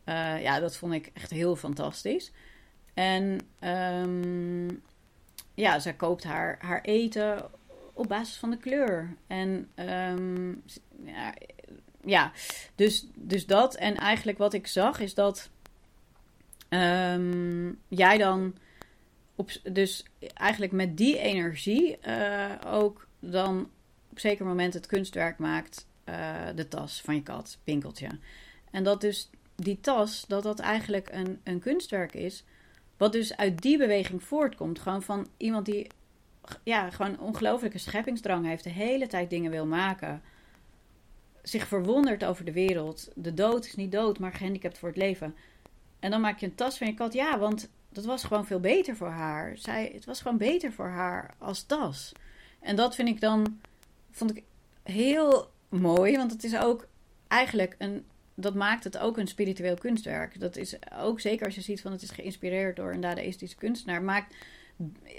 Uh, ja, dat vond ik echt heel fantastisch. En um, ja, zij koopt haar, haar eten op basis van de kleur. En um, ja, ja, dus, dus dat. En eigenlijk wat ik zag is dat um, jij dan op, dus eigenlijk met die energie uh, ook dan op zeker moment het kunstwerk maakt, uh, de tas van je kat, Pinkeltje. En dat dus die tas, dat dat eigenlijk een, een kunstwerk is, wat dus uit die beweging voortkomt. Gewoon van iemand die ja, gewoon ongelooflijke scheppingsdrang heeft, de hele tijd dingen wil maken. Zich verwondert over de wereld. De dood is niet dood, maar gehandicapt voor het leven. En dan maak je een tas van je kat. Ja, want dat was gewoon veel beter voor haar. Zij, het was gewoon beter voor haar als tas. En dat vind ik dan, vond ik heel mooi, want het is ook eigenlijk een, dat maakt het ook een spiritueel kunstwerk. Dat is ook zeker als je ziet van het is geïnspireerd door een dadaïstische kunstenaar, maakt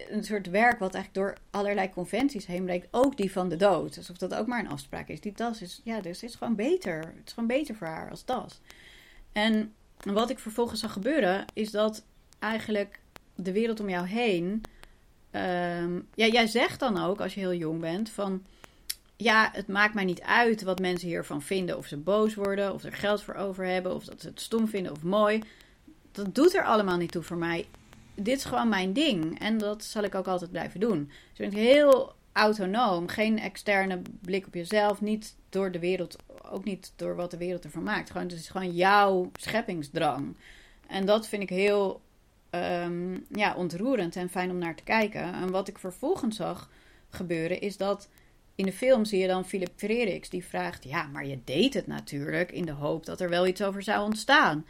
een soort werk wat eigenlijk door allerlei conventies heen breekt, ook die van de dood. Alsof dat ook maar een afspraak is. Die tas is, ja, dus is gewoon beter. Het is gewoon beter voor haar als tas. En wat ik vervolgens zag gebeuren, is dat eigenlijk de wereld om jou heen Um, ja, jij zegt dan ook, als je heel jong bent, van... Ja, het maakt mij niet uit wat mensen hiervan vinden. Of ze boos worden, of er geld voor over hebben, of dat ze het stom vinden of mooi. Dat doet er allemaal niet toe voor mij. Dit is gewoon mijn ding. En dat zal ik ook altijd blijven doen. Dus bent heel autonoom. Geen externe blik op jezelf. Niet door de wereld, ook niet door wat de wereld ervan maakt. Gewoon, het is gewoon jouw scheppingsdrang. En dat vind ik heel um, ja, ontroerend en fijn om naar te kijken. En wat ik vervolgens zag gebeuren is dat in de film zie je dan Philip Freriks die vraagt: Ja, maar je deed het natuurlijk in de hoop dat er wel iets over zou ontstaan.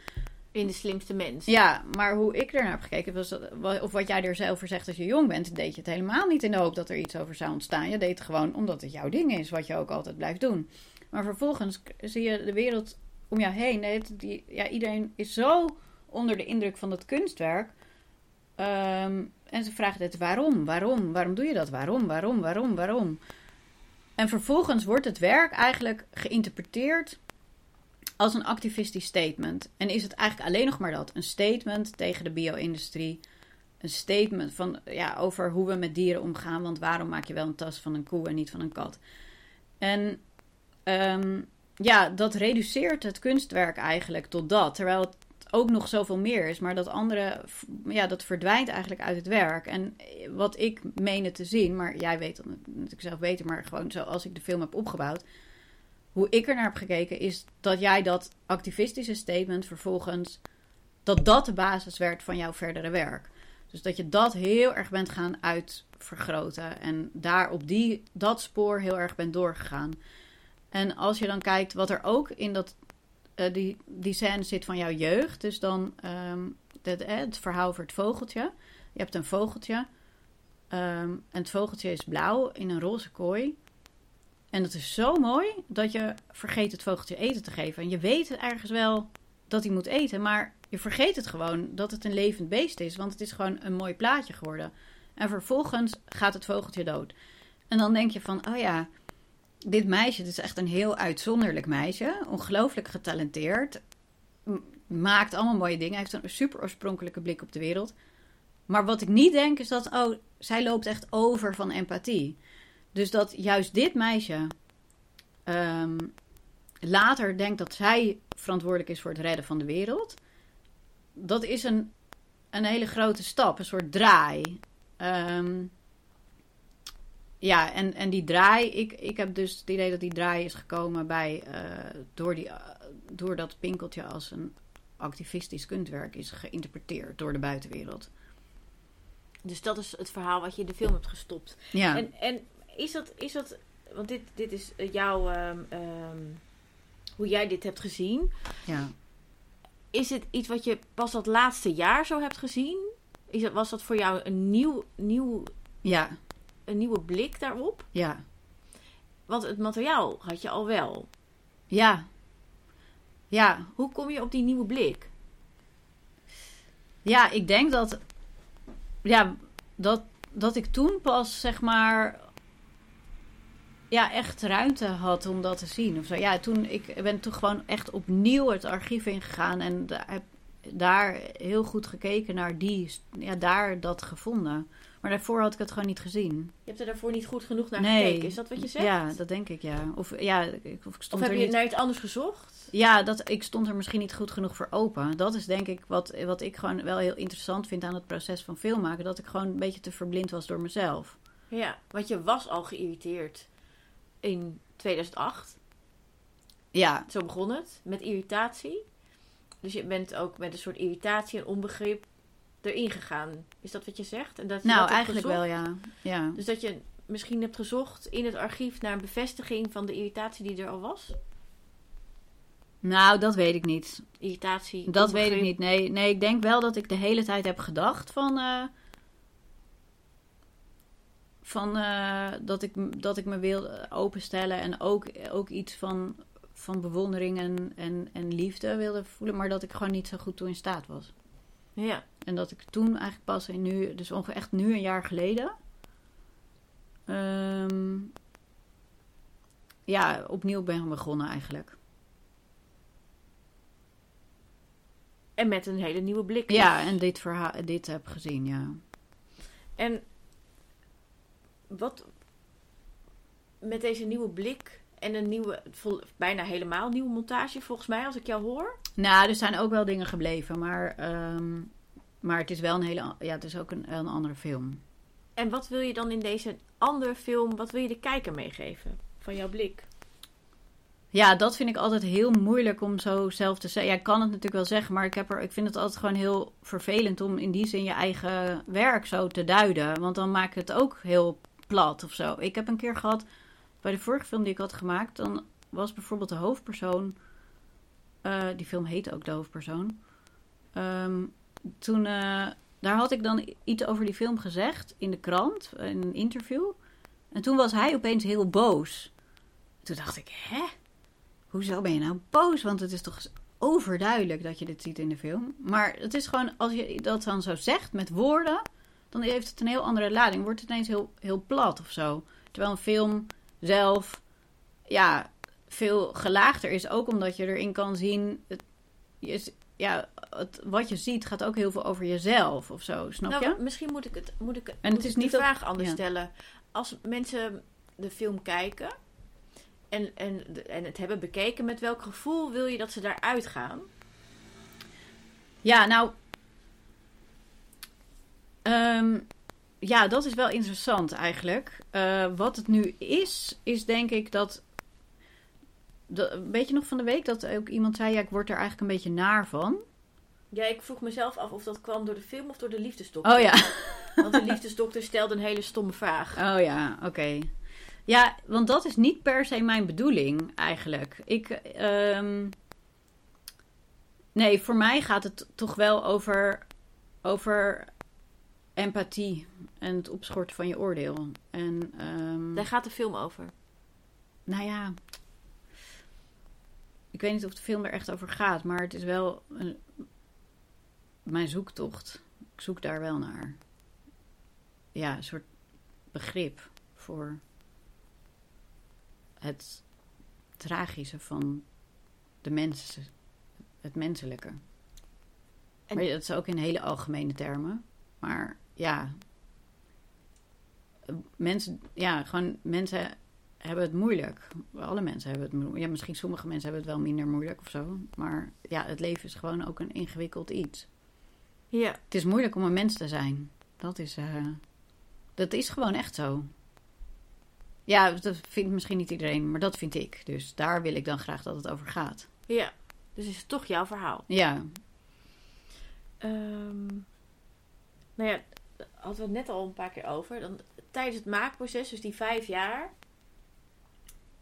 In de slimste mens.
Ja, maar hoe ik ernaar heb gekeken, was of wat jij er zelf voor zegt als je jong bent, deed je het helemaal niet in de hoop dat er iets over zou ontstaan. Je deed het gewoon omdat het jouw ding is, wat je ook altijd blijft doen. Maar vervolgens zie je de wereld om jou heen. Die, ja, iedereen is zo onder de indruk van dat kunstwerk. Um, en ze vragen het waarom, waarom, waarom doe je dat, waarom, waarom, waarom, waarom. En vervolgens wordt het werk eigenlijk geïnterpreteerd als een activistisch statement. En is het eigenlijk alleen nog maar dat: een statement tegen de bio-industrie. Een statement van, ja, over hoe we met dieren omgaan. Want waarom maak je wel een tas van een koe en niet van een kat? En um, ja, dat reduceert het kunstwerk eigenlijk tot dat. Terwijl het ook nog zoveel meer is. Maar dat andere, ja, dat verdwijnt eigenlijk uit het werk. En wat ik meen te zien, maar jij weet dat natuurlijk zelf beter, maar gewoon zoals ik de film heb opgebouwd. Hoe ik er naar heb gekeken, is dat jij dat activistische statement vervolgens. dat dat de basis werd van jouw verdere werk. Dus dat je dat heel erg bent gaan uitvergroten. En daar op die, dat spoor heel erg bent doorgegaan. En als je dan kijkt wat er ook in dat uh, die, die scène zit van jouw jeugd. Dus dan um, het, het verhaal over het vogeltje. Je hebt een vogeltje. Um, en het vogeltje is blauw in een roze kooi. En dat is zo mooi dat je vergeet het vogeltje eten te geven. En je weet ergens wel dat hij moet eten, maar je vergeet het gewoon dat het een levend beest is. Want het is gewoon een mooi plaatje geworden. En vervolgens gaat het vogeltje dood. En dan denk je van, oh ja, dit meisje, dit is echt een heel uitzonderlijk meisje. Ongelooflijk getalenteerd. Maakt allemaal mooie dingen. Heeft een super oorspronkelijke blik op de wereld. Maar wat ik niet denk is dat, oh, zij loopt echt over van empathie. Dus dat juist dit meisje um, later denkt dat zij verantwoordelijk is voor het redden van de wereld. Dat is een, een hele grote stap, een soort draai. Um, ja, en, en die draai, ik, ik heb dus het idee dat die draai is gekomen bij, uh, door die, uh, doordat Pinkeltje als een activistisch kunstwerk is geïnterpreteerd door de buitenwereld.
Dus dat is het verhaal wat je in de film hebt gestopt.
Ja.
En, en is dat, is dat want dit, dit is eh, jouw, ehm, ehm, hoe jij dit hebt gezien.
Ja.
Is het iets wat je pas dat laatste jaar zo hebt gezien? Is was dat voor jou een, nieuw, nieuw,
Ja,
een nieuwe blik daarop?
ja,
Want het materiaal had je al wel.
ja. Ja,
Hoe kom je op die nieuwe blik?
Ja, ik denk dat. Ja, dat, dat ik toen pas zeg maar. Ja, echt ruimte had om dat te zien. Of zo. Ja, toen ik ben toen gewoon echt opnieuw het archief ingegaan en heb daar heel goed gekeken naar die. Ja, daar dat gevonden. Maar daarvoor had ik het gewoon niet gezien.
Je hebt er daarvoor niet goed genoeg naar
Nee.
gekeken. Is dat wat je zegt?
Ja, dat denk ik, ja. Of ja, ik, of ik
of
stond
heb
er
je
niet...
naar iets anders gezocht?
Ja, dat, ik stond er misschien niet goed genoeg voor open. Dat is denk ik wat, wat ik gewoon wel heel interessant vind aan het proces van filmmaken. Dat ik gewoon een beetje te verblind was door mezelf.
Ja, want je was al geïrriteerd in 2008.
Ja,
Zo begon het, met irritatie. Dus je bent ook met een soort irritatie en onbegrip erin gegaan. Is dat wat je zegt? En dat je
nou
dat
eigenlijk
gezocht?
wel, ja. ja.
Dus dat je misschien hebt gezocht in het archief naar een bevestiging van de irritatie die er al was?
Nou, dat weet ik niet.
Irritatie.
Dat weet ik niet. Nee, nee, ik denk wel dat ik de hele tijd heb gedacht van... eh, van eh, dat, ik, dat ik me wil openstellen en ook, ook iets van, van bewondering en, en, en liefde wilde voelen. Maar dat ik gewoon niet zo goed toe in staat was.
Ja.
En dat ik toen eigenlijk pas in nu, dus ongeveer echt nu een jaar geleden, ehm, ja, opnieuw ben begonnen eigenlijk.
En met een hele nieuwe blik.
Ja, en dit, verhaal, dit heb gezien, ja.
En wat met deze nieuwe blik en een nieuwe, bijna helemaal nieuwe montage volgens mij, als ik jou hoor.
Nou, er zijn ook wel dingen gebleven, maar, ehm, maar het is wel een hele, ja, het is ook een, een andere film.
En wat wil je dan in deze andere film, wat wil je de kijker meegeven van jouw blik?
Ja, dat vind ik altijd heel moeilijk om zo zelf te zeggen. Ja, ik kan het natuurlijk wel zeggen, maar ik, heb er, ik vind het altijd gewoon heel vervelend om in die zin je eigen werk zo te duiden. Want dan maak ik het ook heel plat of zo. Ik heb een keer gehad, bij de vorige film die ik had gemaakt, dan was bijvoorbeeld de hoofdpersoon, eh, die film heette ook de hoofdpersoon. Ehm, toen, eh, daar had ik dan iets over die film gezegd in de krant, in een interview. En toen was hij opeens heel boos. Toen dacht ik, hè? Hoezo ben je nou boos? Want het is toch overduidelijk dat je dit ziet in de film. Maar het is gewoon, als je dat dan zo zegt met woorden, dan heeft het een heel andere lading. Wordt het ineens heel, heel plat of zo. Terwijl een film zelf, ja, veel gelaagder is. Ook omdat je erin kan zien, het, je, ja, het, wat je ziet gaat ook heel veel over jezelf of zo. Snap
nou,
je?
misschien moet ik het, moet ik,
En
moet
het is
ik
niet
de vraag anders
ja.
stellen. Als mensen de film kijken en, en, en het hebben bekeken, met welk gevoel wil je dat ze daaruit gaan?
Ja, nou. ehm, ja, dat is wel interessant eigenlijk. Eh, wat het nu is, is denk ik dat. dat weet je nog van de week dat ook iemand zei: ja, ik word er eigenlijk een beetje naar van.
Ja, ik vroeg mezelf af of dat kwam door de film of door de liefdesdokter.
Oh ja.
Want de liefdesdokter stelde een hele stomme vraag.
Oh ja, oké. Ja, want dat is niet per se mijn bedoeling eigenlijk. Ik. ehm, nee, voor mij gaat het toch wel over. over empathie en het opschorten van je oordeel. En. ehm,
Daar gaat de film over.
Nou ja. Ik weet niet of de film er echt over gaat, maar het is wel een, mijn zoektocht. Ik zoek daar wel naar. Ja, een soort begrip voor het tragische van de mensen, het menselijke.
En-
Maar dat is ook in hele algemene termen. Maar ja, mensen, ja, gewoon mensen hebben het moeilijk. Alle mensen hebben het moeilijk. Ja, misschien sommige mensen hebben het wel minder moeilijk of zo. Maar ja, het leven is gewoon ook een ingewikkeld iets.
Ja.
Het is moeilijk om een mens te zijn. Dat is, eh, dat is gewoon echt zo. Ja, dat vindt misschien niet iedereen, maar dat vind ik. Dus daar wil ik dan graag dat het over gaat.
Ja. Dus is het toch jouw verhaal.
Ja,
Ehm, nou ja, hadden we het net al een paar keer over. Dan, tijdens het maakproces, dus die vijf jaar,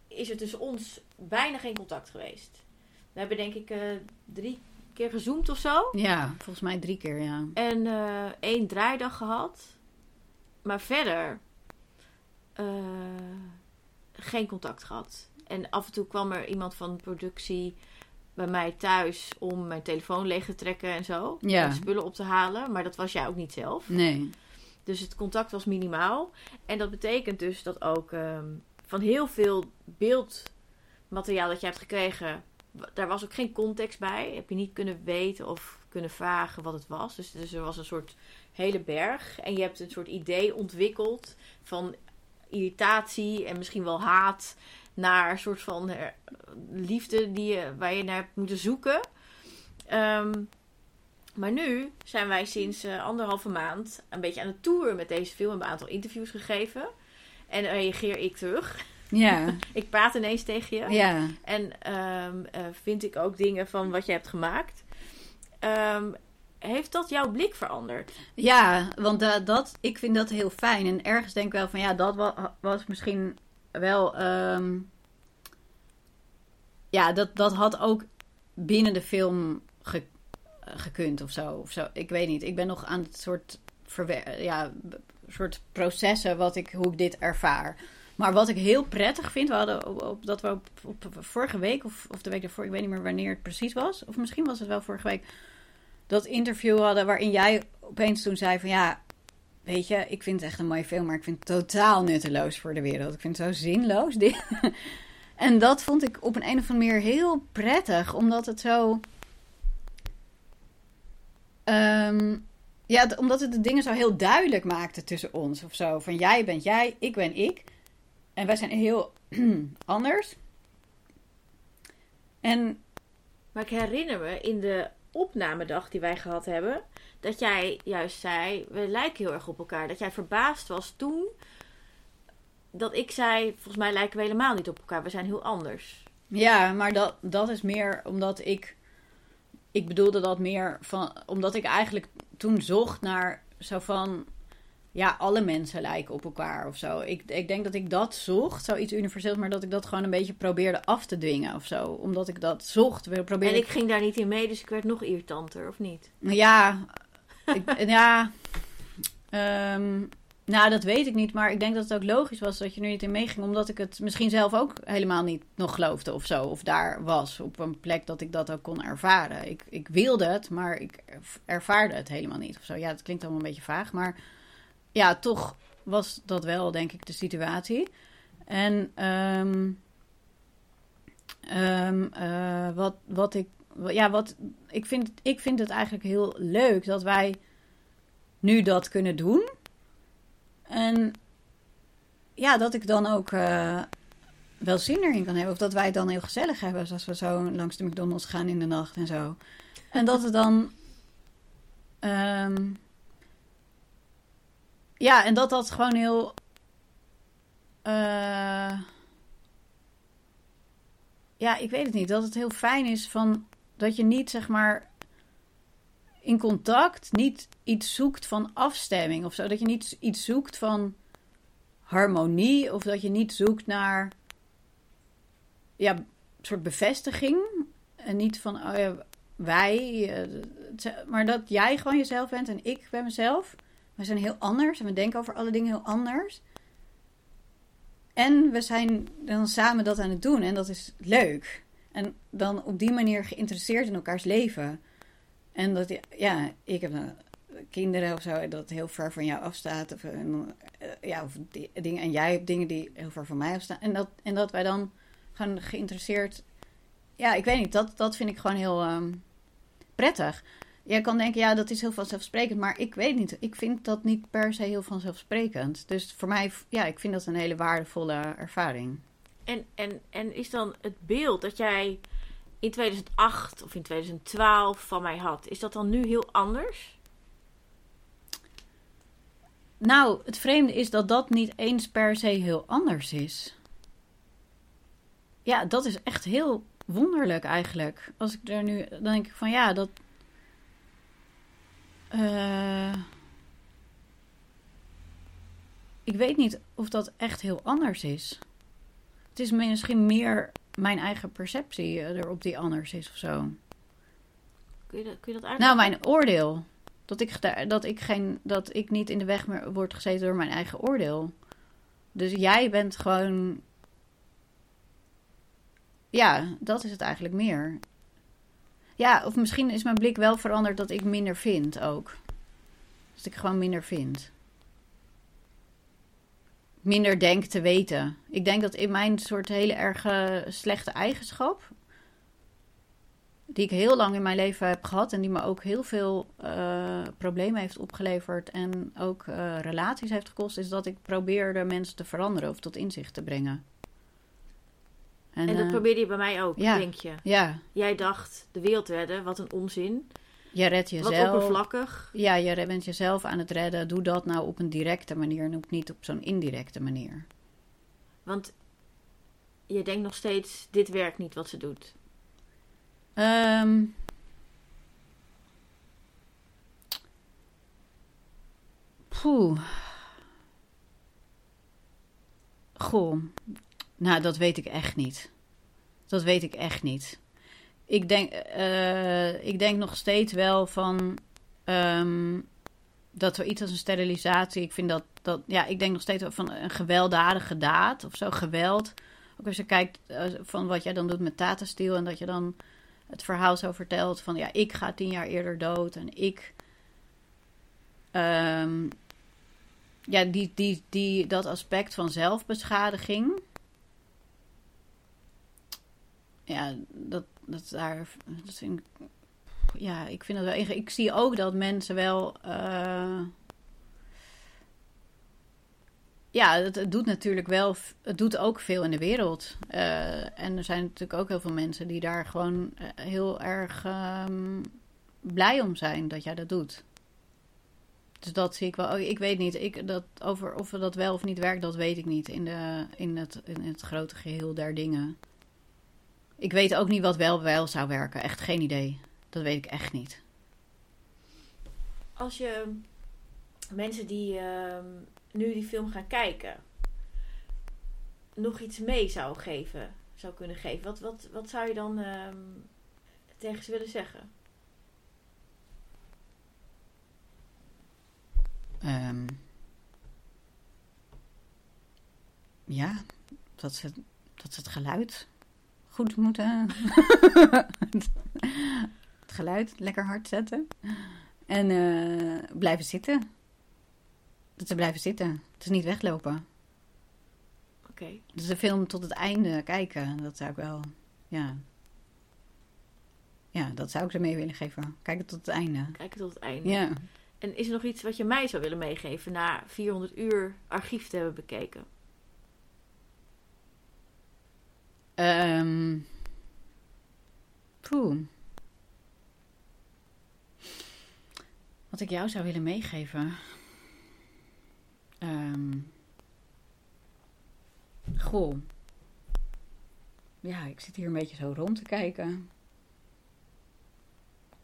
is er tussen ons bijna geen contact geweest. We hebben denk ik eh, drie keer gezoomd of zo.
Ja, volgens mij drie keer, ja.
En eh, één draaidag gehad. Maar verder eh, geen contact gehad. En af en toe kwam er iemand van de productie bij mij thuis om mijn telefoon leeg te trekken en zo.
Ja.
En spullen op te halen. Maar dat was jij ook niet zelf.
Nee.
Dus het contact was minimaal. En dat betekent dus dat ook ehm, van heel veel beeldmateriaal dat je hebt gekregen, daar was ook geen context bij. Heb je niet kunnen weten of kunnen vragen wat het was. Dus, dus er was een soort hele berg. En je hebt een soort idee ontwikkeld van irritatie en misschien wel haat naar een soort van eh, liefde die je, waar je naar hebt moeten zoeken. Ehm, maar nu zijn wij sinds eh, anderhalve maand een beetje aan het tour met deze film. We hebben een aantal interviews gegeven. En reageer ik terug.
Ja.
Ik praat ineens tegen je.
Ja.
En ehm, eh, vind ik ook dingen van wat je hebt gemaakt. Ehm, heeft dat jouw blik veranderd?
Ja, want dat, ik vind dat heel fijn. En ergens denk ik wel van ja, dat wa- was misschien wel. ehm, ja, dat, dat had ook binnen de film ge- gekund of zo, of zo. Ik weet niet. Ik ben nog aan het soort, ja, soort processen wat ik, hoe ik dit ervaar. Maar wat ik heel prettig vind, we hadden op, op- dat we op, op vorige week of, of de week daarvoor, ik weet niet meer wanneer het precies was, of misschien was het wel vorige week, dat interview hadden waarin jij opeens toen zei van ja, weet je, ik vind het echt een mooie film, maar ik vind het totaal nutteloos voor de wereld. Ik vind het zo zinloos. Dit. En dat vond ik op een, een of andere manier heel prettig, omdat het zo. Ehm, ja, omdat het de dingen zo heel duidelijk maakte tussen ons of zo. Van jij bent jij, ik ben ik. En wij zijn heel anders. En
Maar ik herinner me in de opnamedag die wij gehad hebben, dat jij juist zei: we lijken heel erg op elkaar. Dat jij verbaasd was toen dat ik zei: volgens mij lijken we helemaal niet op elkaar. We zijn heel anders.
Ja, maar dat, dat is meer omdat ik. Ik bedoelde dat meer van. Omdat ik eigenlijk toen zocht naar zo van. Ja, alle mensen lijken op elkaar of zo. Ik, ik denk dat ik dat zocht, zoiets universeels, maar dat ik dat gewoon een beetje probeerde af te dwingen of zo. Omdat ik dat zocht. We
En
probeerden
ik ging daar niet in mee, dus ik werd nog irritanter, of niet?
Ja, ik, ja. ehm, nou, dat weet ik niet. Maar ik denk dat het ook logisch was dat je er niet in meeging. Omdat ik het misschien zelf ook helemaal niet nog geloofde of zo. Of daar was op een plek dat ik dat ook kon ervaren. Ik, ik wilde het, maar ik ervaarde het helemaal niet of zo. Ja, het klinkt allemaal een beetje vaag. Maar ja, toch was dat wel, denk ik, de situatie. En ehm, ehm, eh, wat, wat ik. Ja, wat, ik, vind, ik vind het eigenlijk heel leuk dat wij nu dat kunnen doen. En ja, dat ik dan ook eh, wel zin erin kan hebben. Of dat wij het dan heel gezellig hebben. Zoals we zo langs de McDonald's gaan in de nacht en zo. En dat het dan. ehm, ja, en dat dat gewoon heel. eh, ja, ik weet het niet. Dat het heel fijn is van dat je niet zeg maar in contact niet iets zoekt van afstemming of zo. Dat je niet iets zoekt van harmonie of dat je niet zoekt naar ja, een soort bevestiging en niet van oh ja, wij, eh, maar dat jij gewoon jezelf bent en ik ben mezelf. We zijn heel anders en we denken over alle dingen heel anders. En we zijn dan samen dat aan het doen en dat is leuk. En dan op die manier geïnteresseerd in elkaars leven. En dat, ja, ik heb kinderen of zo, dat heel ver van jou afstaat. Of, en, eh, ja, of die, dingen, en jij hebt dingen die heel ver van mij afstaan. En dat, en dat wij dan gaan geïnteresseerd. Ja, ik weet niet, dat, dat vind ik gewoon heel ehm, prettig. Jij kan denken, ja, dat is heel vanzelfsprekend. Maar ik weet niet, ik vind dat niet per se heel vanzelfsprekend. Dus voor mij, ja, ik vind dat een hele waardevolle ervaring.
En, en, en is dan het beeld dat jij in 2008 of in 2012 van mij had, is dat dan nu heel anders?
Nou, het vreemde is dat dat niet eens per se heel anders is. Ja, dat is echt heel wonderlijk eigenlijk. Als ik daar nu, dan denk ik van ja, dat. eh, ik weet niet of dat echt heel anders is. Het is misschien meer mijn eigen perceptie eh, erop die anders is of zo.
Kun je dat, kun je dat?
Nou, mijn oordeel. Dat ik, dat, ik geen, dat ik niet in de weg meer word gezeten door mijn eigen oordeel. Dus jij bent gewoon. Ja, dat is het eigenlijk meer. Ja, of misschien is mijn blik wel veranderd dat ik minder vind ook. Dat ik gewoon minder vind. Minder denk te weten. Ik denk dat in mijn soort hele erge slechte eigenschap die ik heel lang in mijn leven heb gehad en die me ook heel veel eh, problemen heeft opgeleverd en ook eh, relaties heeft gekost, is dat ik probeerde mensen te veranderen of tot inzicht te brengen.
en dat
eh,
probeerde je bij mij ook,
ja.
denk je.
Ja,
Jij dacht de wereld redden, wat een onzin.
Je redt
Wat
jezelf.
oppervlakkig.
Ja, je bent jezelf aan het redden. Doe dat nou op een directe manier en ook niet op zo'n indirecte manier.
Want je denkt nog steeds, dit werkt niet wat ze doet.
Poeh. Goh. Nou, dat weet ik echt niet. Dat weet ik echt niet. Ik denk, eh, ik denk nog steeds wel van ehm, dat er iets als een sterilisatie. Ik vind dat, dat ja, ik denk nog steeds van een gewelddadige daad of zo, geweld. Ook als je kijkt eh, van wat jij dan doet met Tata Steel en dat je dan het verhaal zo vertelt van ja, ik ga tien jaar eerder dood en ik. ehm, ja, die, die, die, dat aspect van zelfbeschadiging. Ja, dat, dat daar. Dat vind ik, ja, ik vind dat wel. Ik zie ook dat mensen wel. eh, ja, het, het doet natuurlijk wel. Het doet ook veel in de wereld. Eh, en er zijn natuurlijk ook heel veel mensen die daar gewoon eh, heel erg ehm, blij om zijn dat jij dat doet. Dus dat zie ik wel. Oh, Ik weet niet. Ik, dat, over of dat wel of niet werkt, dat weet ik niet in, de, in, het, in het grote geheel der dingen. Ik weet ook niet wat wel wel zou werken. Echt geen idee. Dat weet ik echt niet.
Als je mensen die ehm, nu die film gaan kijken, nog iets mee zou geven, zou kunnen geven, wat, wat, wat zou je dan ehm, tegen ze willen zeggen?
Ehm, ja, dat ze, dat ze het geluid goed moeten. het geluid lekker hard zetten. En eh, blijven zitten. Dat ze blijven zitten. Het is niet weglopen.
Oké.
Dus de film tot het einde kijken. Dat zou ik wel. Ja. Ja, dat zou ik ze mee willen geven. Kijken tot het einde.
Kijken tot het einde.
Ja.
En is er nog iets wat je mij zou willen meegeven na 400 uur archief te hebben bekeken?
Ehm poeh. Wat ik jou zou willen meegeven. Ehm goh. Ja, ik zit hier een beetje zo rond te kijken.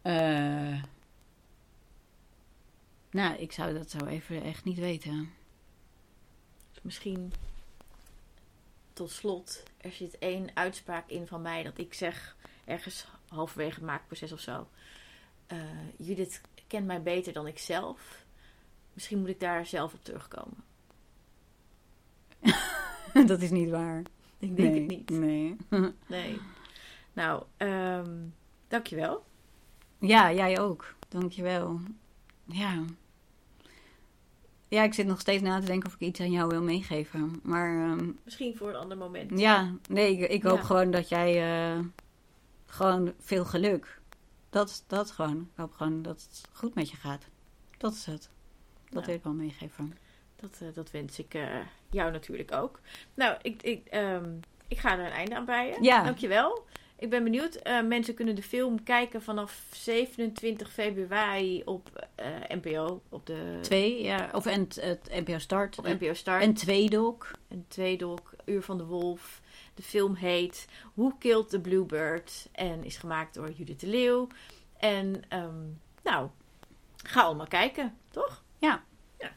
Eh nou, ik zou dat zo even echt niet weten.
Misschien tot slot, er zit één uitspraak in van mij dat ik zeg ergens halverwege het maakproces of zo. eh, Judith kent mij beter dan ik zelf. Misschien moet ik daar zelf op terugkomen.
dat is niet waar.
Ik denk
nee,
het niet.
Nee.
Nee. Nou, ehm dankjewel.
Ja, jij ook. Dankjewel. Ja. Ja, ik zit nog steeds na te denken of ik iets aan jou wil meegeven. Maar ehm,
Misschien voor een ander moment.
ja, nee, ik, ik hoop
Ja.
gewoon dat jij eh, gewoon veel geluk. Dat, dat gewoon. Ik hoop gewoon dat het goed met je gaat. Dat is het. Dat
Nou.
wil ik wel meegeven.
Dat, eh, dat wens ik eh, jou natuurlijk ook. Nou, ik, ik, ehm, ik ga er een einde aan breien.
Ja.
Dankjewel. Ik ben benieuwd. Eh, mensen kunnen de film kijken vanaf 27 februari op eh, NPO. Op de
Twee, ja. Of en het, NPO Start.
op NPO Start.
En Tweedok.
Een tweedok, Uur van de Wolf. De film heet Who Killed the Bluebird? En is gemaakt door Judith de Leeuw. En ehm, nou, ga allemaal kijken, toch?
Ja.